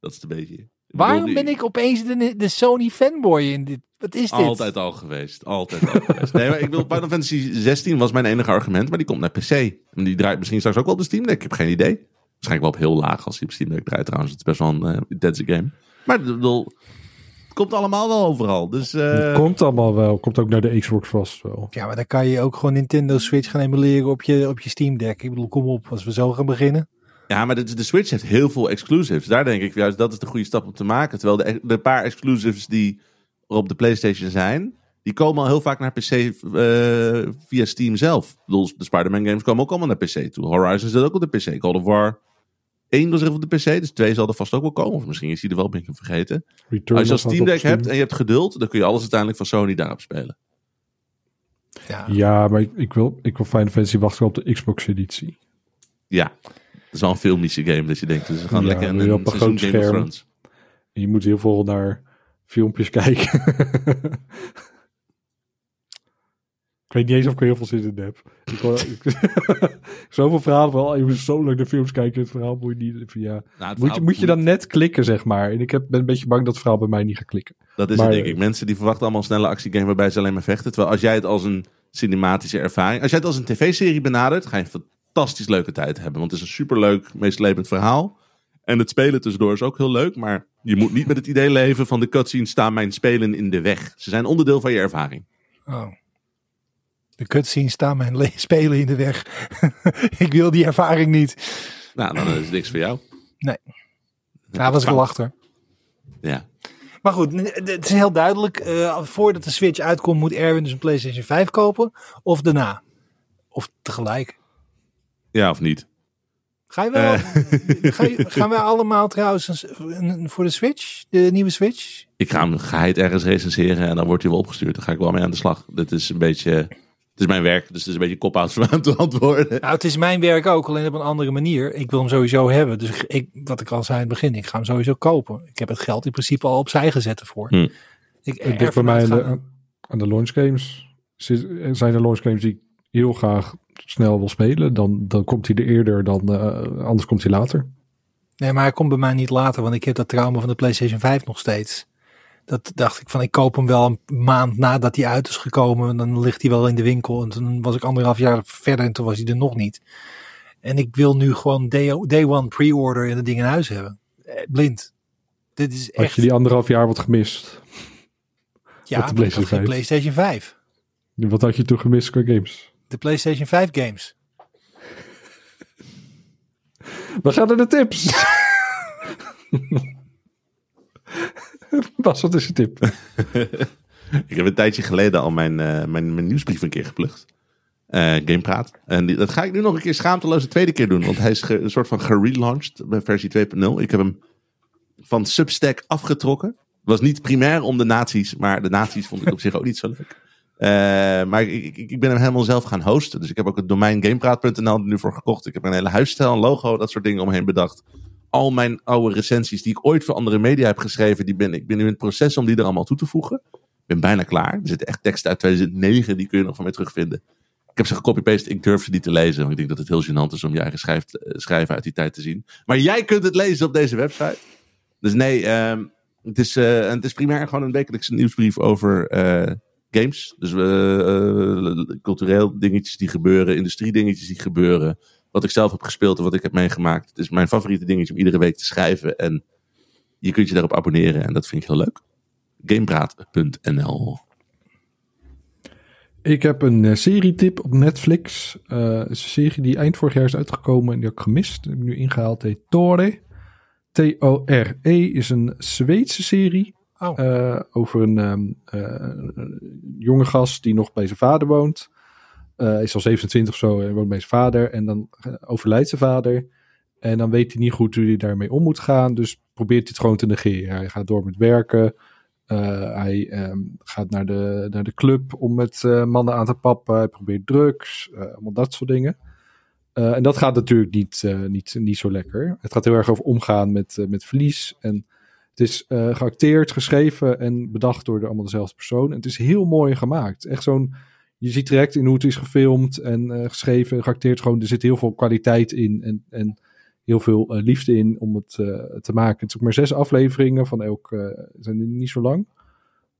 Dat is het een beetje. Waarom ben ik opeens de, de Sony fanboy in dit? Wat is dit? Altijd al geweest. Altijd al geweest. Nee, maar ik wil Final Fantasy 16 was mijn enige argument, maar die komt naar PC. En die draait misschien straks ook wel op de Steam Deck. Ik heb geen idee. Waarschijnlijk wel op heel laag als die op Steam Deck draait trouwens. Het is best wel een eh, intense game. Maar ik bedoel, het komt allemaal wel overal. Dus eh, Het komt allemaal wel. Komt ook naar de Xbox vast wel. Ja, maar dan kan je ook gewoon Nintendo Switch gaan emuleren op je, op je Steam Deck. Ik bedoel, kom op, als we zo gaan beginnen. ja, maar de, de Switch heeft heel veel exclusives. Daar denk ik juist, dat is de goede stap om te maken. Terwijl de, de paar exclusives die op de PlayStation zijn, die komen al heel vaak naar PC eh, via Steam zelf. Ik bedoel, de Spider-Man games komen ook allemaal naar PC toe. Horizon zit ook op de PC. Call of War 1 was er op de PC, dus 2 zal er vast ook wel komen. Of misschien is die er wel, ben ik hem vergeten. Return Als je staat Steam Deck hebt en je hebt geduld, dan kun je alles uiteindelijk van Sony daarop spelen. Ja. Ja, maar ik, ik, wil, ik wil Final Fantasy wachten op de Xbox editie. Ja, het is wel een filmische game, dus je denkt, dus we gaan Ja, lekker een, een een seizoen groot Game of scherm. Thrones. En je moet heel veel naar filmpjes kijken. ik weet niet eens of ik er heel veel zin in heb. Ik hoor, zoveel verhalen wel. Je moet zo lang de films kijken. Het verhaal moet je niet. Ja. Nou, Moet, je, moet je dan net klikken, zeg maar. En ik heb, ben een beetje bang dat het verhaal bij mij niet gaat klikken. Dat is Maar- het, denk ik. Mensen die verwachten allemaal een snelle actiegame waarbij ze alleen maar vechten. Terwijl als jij het als een cinematische ervaring... Als jij het als een tv-serie benadert, ga je een fantastisch leuke tijd hebben. Want het is een superleuk, meeslepend verhaal. En het spelen tussendoor is ook heel leuk. Maar je moet niet met het idee leven van de cutscenes staan mijn spelen in de weg. Ze zijn onderdeel van je ervaring. Oh. De cutscenes staan mijn le- spelen in de weg. ik wil die ervaring niet. Nou, dan is het niks voor jou. Ja, was ik wel achter. Ja. Maar goed, het is heel duidelijk. eh, voordat de Switch uitkomt, moet Erwin dus een PlayStation 5 kopen. Of daarna. Of tegelijk. ja, of niet. Ga je wel? ga je- gaan wij allemaal trouwens een- een- voor de Switch? De nieuwe Switch? Ik ga hem geheid ergens recenseren en dan wordt hij wel opgestuurd. Dan ga ik wel mee aan de slag. Dit is een beetje... Het is mijn werk, dus het is een beetje kop-out voor mij om te antwoorden. Nou, het is mijn werk ook, alleen op een andere manier. Ik wil hem sowieso hebben. Dus ik, wat ik al zei in het begin, ik ga hem sowieso kopen. Ik heb het geld in principe al opzij gezet ervoor. Hm. Ik, Ik denk ervan bij mij aan de, aan de launch games. Zijn er launch games die ik heel graag snel wil spelen. Dan, dan komt hij er eerder dan... eh, anders komt hij later. Nee, maar hij komt bij mij niet later, want ik heb dat trauma van de PlayStation 5 nog steeds. Dat dacht ik van, ik koop hem wel een maand nadat hij uit is gekomen. En dan ligt hij wel in de winkel. En toen was ik anderhalf jaar verder en toen was hij er nog niet. En ik wil nu gewoon day, day one pre-order en de ding in huis hebben. Eh, Blind. Dit is Had echt... je die anderhalf jaar wat gemist? ja, de had PlayStation geen 5? PlayStation 5. Wat had je toen gemist qua games? De PlayStation 5 games. We gaan naar de tips. Bas, wat is je tip? Ik heb een tijdje geleden al mijn, eh, mijn, mijn nieuwsbrief een keer geplukt. Eh Gamepraat. En die- dat ga ik nu nog een keer schaamteloos de tweede keer doen. Want hij is ge- een soort van gerelaunched bij versie 2.0. Ik heb hem van Substack afgetrokken. was niet primair om de nazi's, maar de nazi's vond ik op zich ook niet zo leuk. Eh, maar ik, ik, ik ben hem helemaal zelf gaan hosten. Dus ik heb ook het domein gamepraat.nl nu voor gekocht. Ik heb een hele huisstijl, een logo, dat soort dingen omheen bedacht. Al mijn oude recensies die ik ooit voor andere media heb geschreven, die ben, ik ben nu in het proces om die er allemaal toe te voegen. ben bijna klaar. Er zitten echt teksten uit 2009, die kun je nog van mij terugvinden. Ik heb ze gecopy-paste, ik durf ze niet te lezen. Want ik denk dat het heel gênant is om je eigen eh, schrijven uit die tijd te zien. Maar jij kunt het lezen op deze website. Dus nee, ehm, het, is, eh, het is primair gewoon een wekelijkse nieuwsbrief over games. Dus eh, eh, cultureel dingetjes die gebeuren, industrie dingetjes die gebeuren. Wat ik zelf heb gespeeld en wat ik heb meegemaakt. Het is mijn favoriete dingetje om iedere week te schrijven. En je kunt je daarop abonneren en dat vind ik heel leuk. Gamepraat.nl Ik heb een eh, serietip op Netflix. Een serie die eind vorig jaar is uitgekomen en die heb ik gemist. Heb ik nu ingehaald. Heet Tore. T-O-R-E is een Zweedse serie. Oh. eh, over een eh, jonge gast die nog bij zijn vader woont. Hij is al 27 of zo en woont bij zijn vader. En dan overlijdt zijn vader. En dan weet hij niet goed hoe hij daarmee om moet gaan. Dus probeert hij het gewoon te negeren. Hij gaat door met werken. Hij ehm, gaat naar de, naar de club om met mannen aan te pappen. Hij probeert drugs. allemaal dat soort dingen. En dat gaat natuurlijk niet, niet, niet zo lekker. Het gaat heel erg over omgaan met, met verlies. En het is eh, geacteerd, geschreven en bedacht door de, allemaal dezelfde persoon. En het is heel mooi gemaakt. Echt zo'n. Je ziet direct in hoe het is gefilmd en eh, geschreven en geacteerd. Gewoon, er zit heel veel kwaliteit in. En, en heel veel eh, liefde in om het te maken. Het is ook maar zes afleveringen van elk. zijn niet zo lang.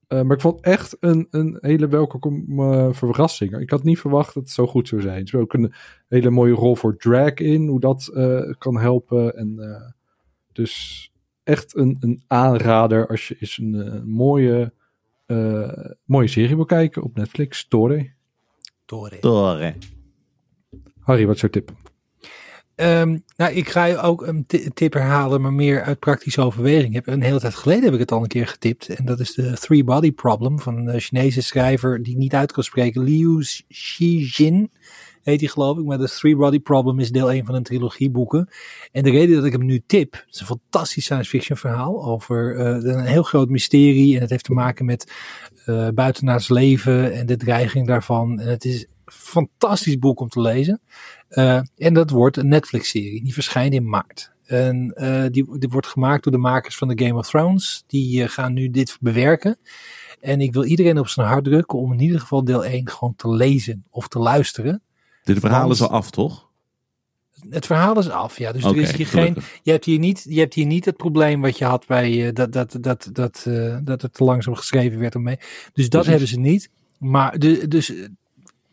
Maar ik vond echt een, een hele welkome verrassing. Ik had niet verwacht dat het zo goed zou zijn. Er zit ook een hele mooie rol voor drag in. Hoe dat kan helpen. En, dus echt een, een aanrader als je eens een eh, mooie, eh, mooie serie wil kijken op Netflix. Tore. Tore. Tore. Harry, wat is jouw tip? Ehm, nou, ik ga je ook een ti- tip herhalen, maar meer uit praktische overweging. Heb, een hele tijd geleden heb ik het al een keer getipt. En dat is de Three Body Problem van een Chinese schrijver die ik niet uit kan spreken. Liu Xijin heet hij geloof ik. Maar de Three Body Problem is deel 1 van een trilogie boeken. En de reden dat ik hem nu tip, het is een fantastisch science fiction verhaal over eh, een heel groot mysterie. En het heeft te maken met eh buitenaards leven en de dreiging daarvan. En het is een fantastisch boek om te lezen. Uh, en dat wordt een Netflix-serie. Die verschijnt in maart. En uh, die, die wordt gemaakt door de makers van de Game of Thrones. Die uh, gaan nu dit bewerken. En ik wil iedereen op zijn hart drukken om in ieder geval deel 1 gewoon te lezen of te luisteren. Dit verhaal is al af, toch? Het verhaal is af, ja. Dus okay, er is hier geen. Je hebt hier, niet, je hebt hier niet het probleem wat je had bij uh, dat, dat, dat, dat, uh, dat het te langzaam geschreven werd ermee. Dus dat Precies. hebben ze niet. Maar de, dus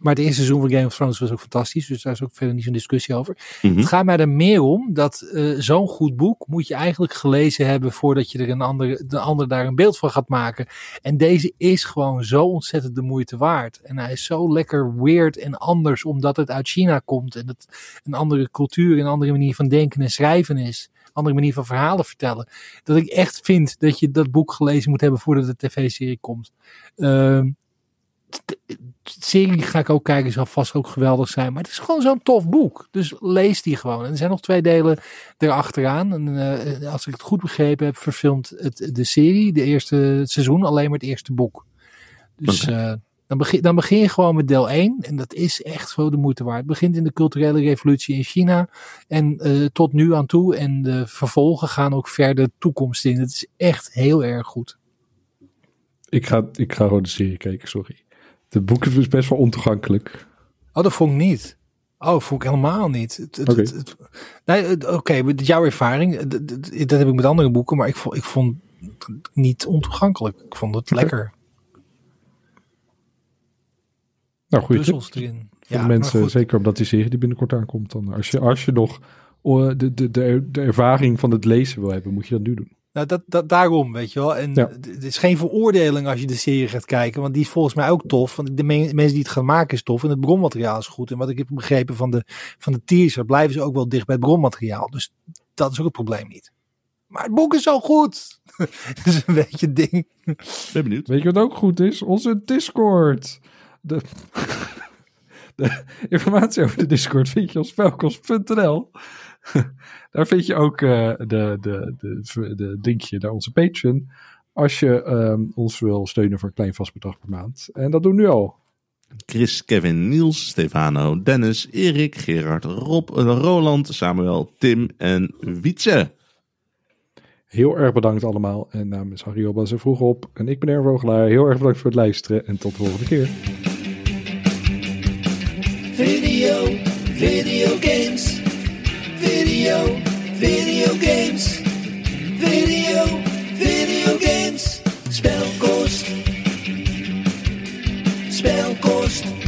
maar het eerste seizoen van Game of Thrones was ook fantastisch. Dus daar is ook verder niet zo'n discussie over. Mm -hmm. Het gaat mij er meer om dat uh, zo'n goed boek moet je eigenlijk gelezen hebben voordat je er een ander, de ander daar een beeld van gaat maken. En deze is gewoon zo ontzettend de moeite waard. En hij is zo lekker weird en anders omdat het uit China komt. En het een andere cultuur, een andere manier van denken en schrijven is. Een andere manier van verhalen vertellen. Dat ik echt vind dat je dat boek gelezen moet hebben voordat de tv-serie komt. Uh, serie ga ik ook kijken, zal vast ook geweldig zijn. Maar het is gewoon zo'n tof boek. Dus lees die gewoon. En er zijn nog twee delen erachteraan. En uh, als ik het goed begrepen heb, verfilmt het de serie, de eerste seizoen, alleen maar het eerste boek. Dus okay. uh, dan, begin, dan begin je gewoon met deel 1. En dat is echt zo de moeite waard. Het begint in de culturele revolutie in China. En uh, tot nu aan toe. En de vervolgen gaan ook verder toekomst in. Het is echt heel erg goed. Ik ga, ik ga gewoon de serie kijken, sorry. De boek is best wel ontoegankelijk. Oh, dat vond ik niet. Oh, vond ik helemaal niet. Oké, okay. nee, oké, okay, jouw ervaring, dat, dat heb ik met andere boeken, maar ik vond, ik vond het niet ontoegankelijk. Ik vond het okay. lekker. Nou, goede puzzels erin. Voor ja, de mensen, zeker omdat die serie die binnenkort aankomt. Dan als je, als je nog de, de, de, de ervaring van het lezen wil hebben, moet je dat nu doen. Nou, dat, dat, daarom, weet je wel. En ja. het is geen veroordeling als je de serie gaat kijken, want die is volgens mij ook tof. Want de me mensen die het gaan maken is tof en het bronmateriaal is goed. En wat ik heb begrepen van de, van de teaser, blijven ze ook wel dicht bij het bronmateriaal. Dus dat is ook het probleem niet. Maar het boek is zo goed. dat is een beetje een ding. Ben benieuwd. Weet je wat ook goed is? Onze Discord. De, de informatie over de Discord vind je op spelkost.nl. Daar vind je ook uh, de, de, de, de linkje naar onze Patreon. Als je um, ons wil steunen voor een klein vast bedrag per maand. En dat doen we nu al. Chris, Kevin, Niels, Stefano, Dennis, Erik, Gerard, Rob, Roland, Samuel, Tim en Wietse. Heel erg bedankt allemaal. En namens Harry Obas en Vroeg op. En ik ben Erwin Vogelaar. Heel erg bedankt voor het luisteren. En tot de volgende keer. Video, video games. Video, video games. Video, video games. Spelkost. Spelkost.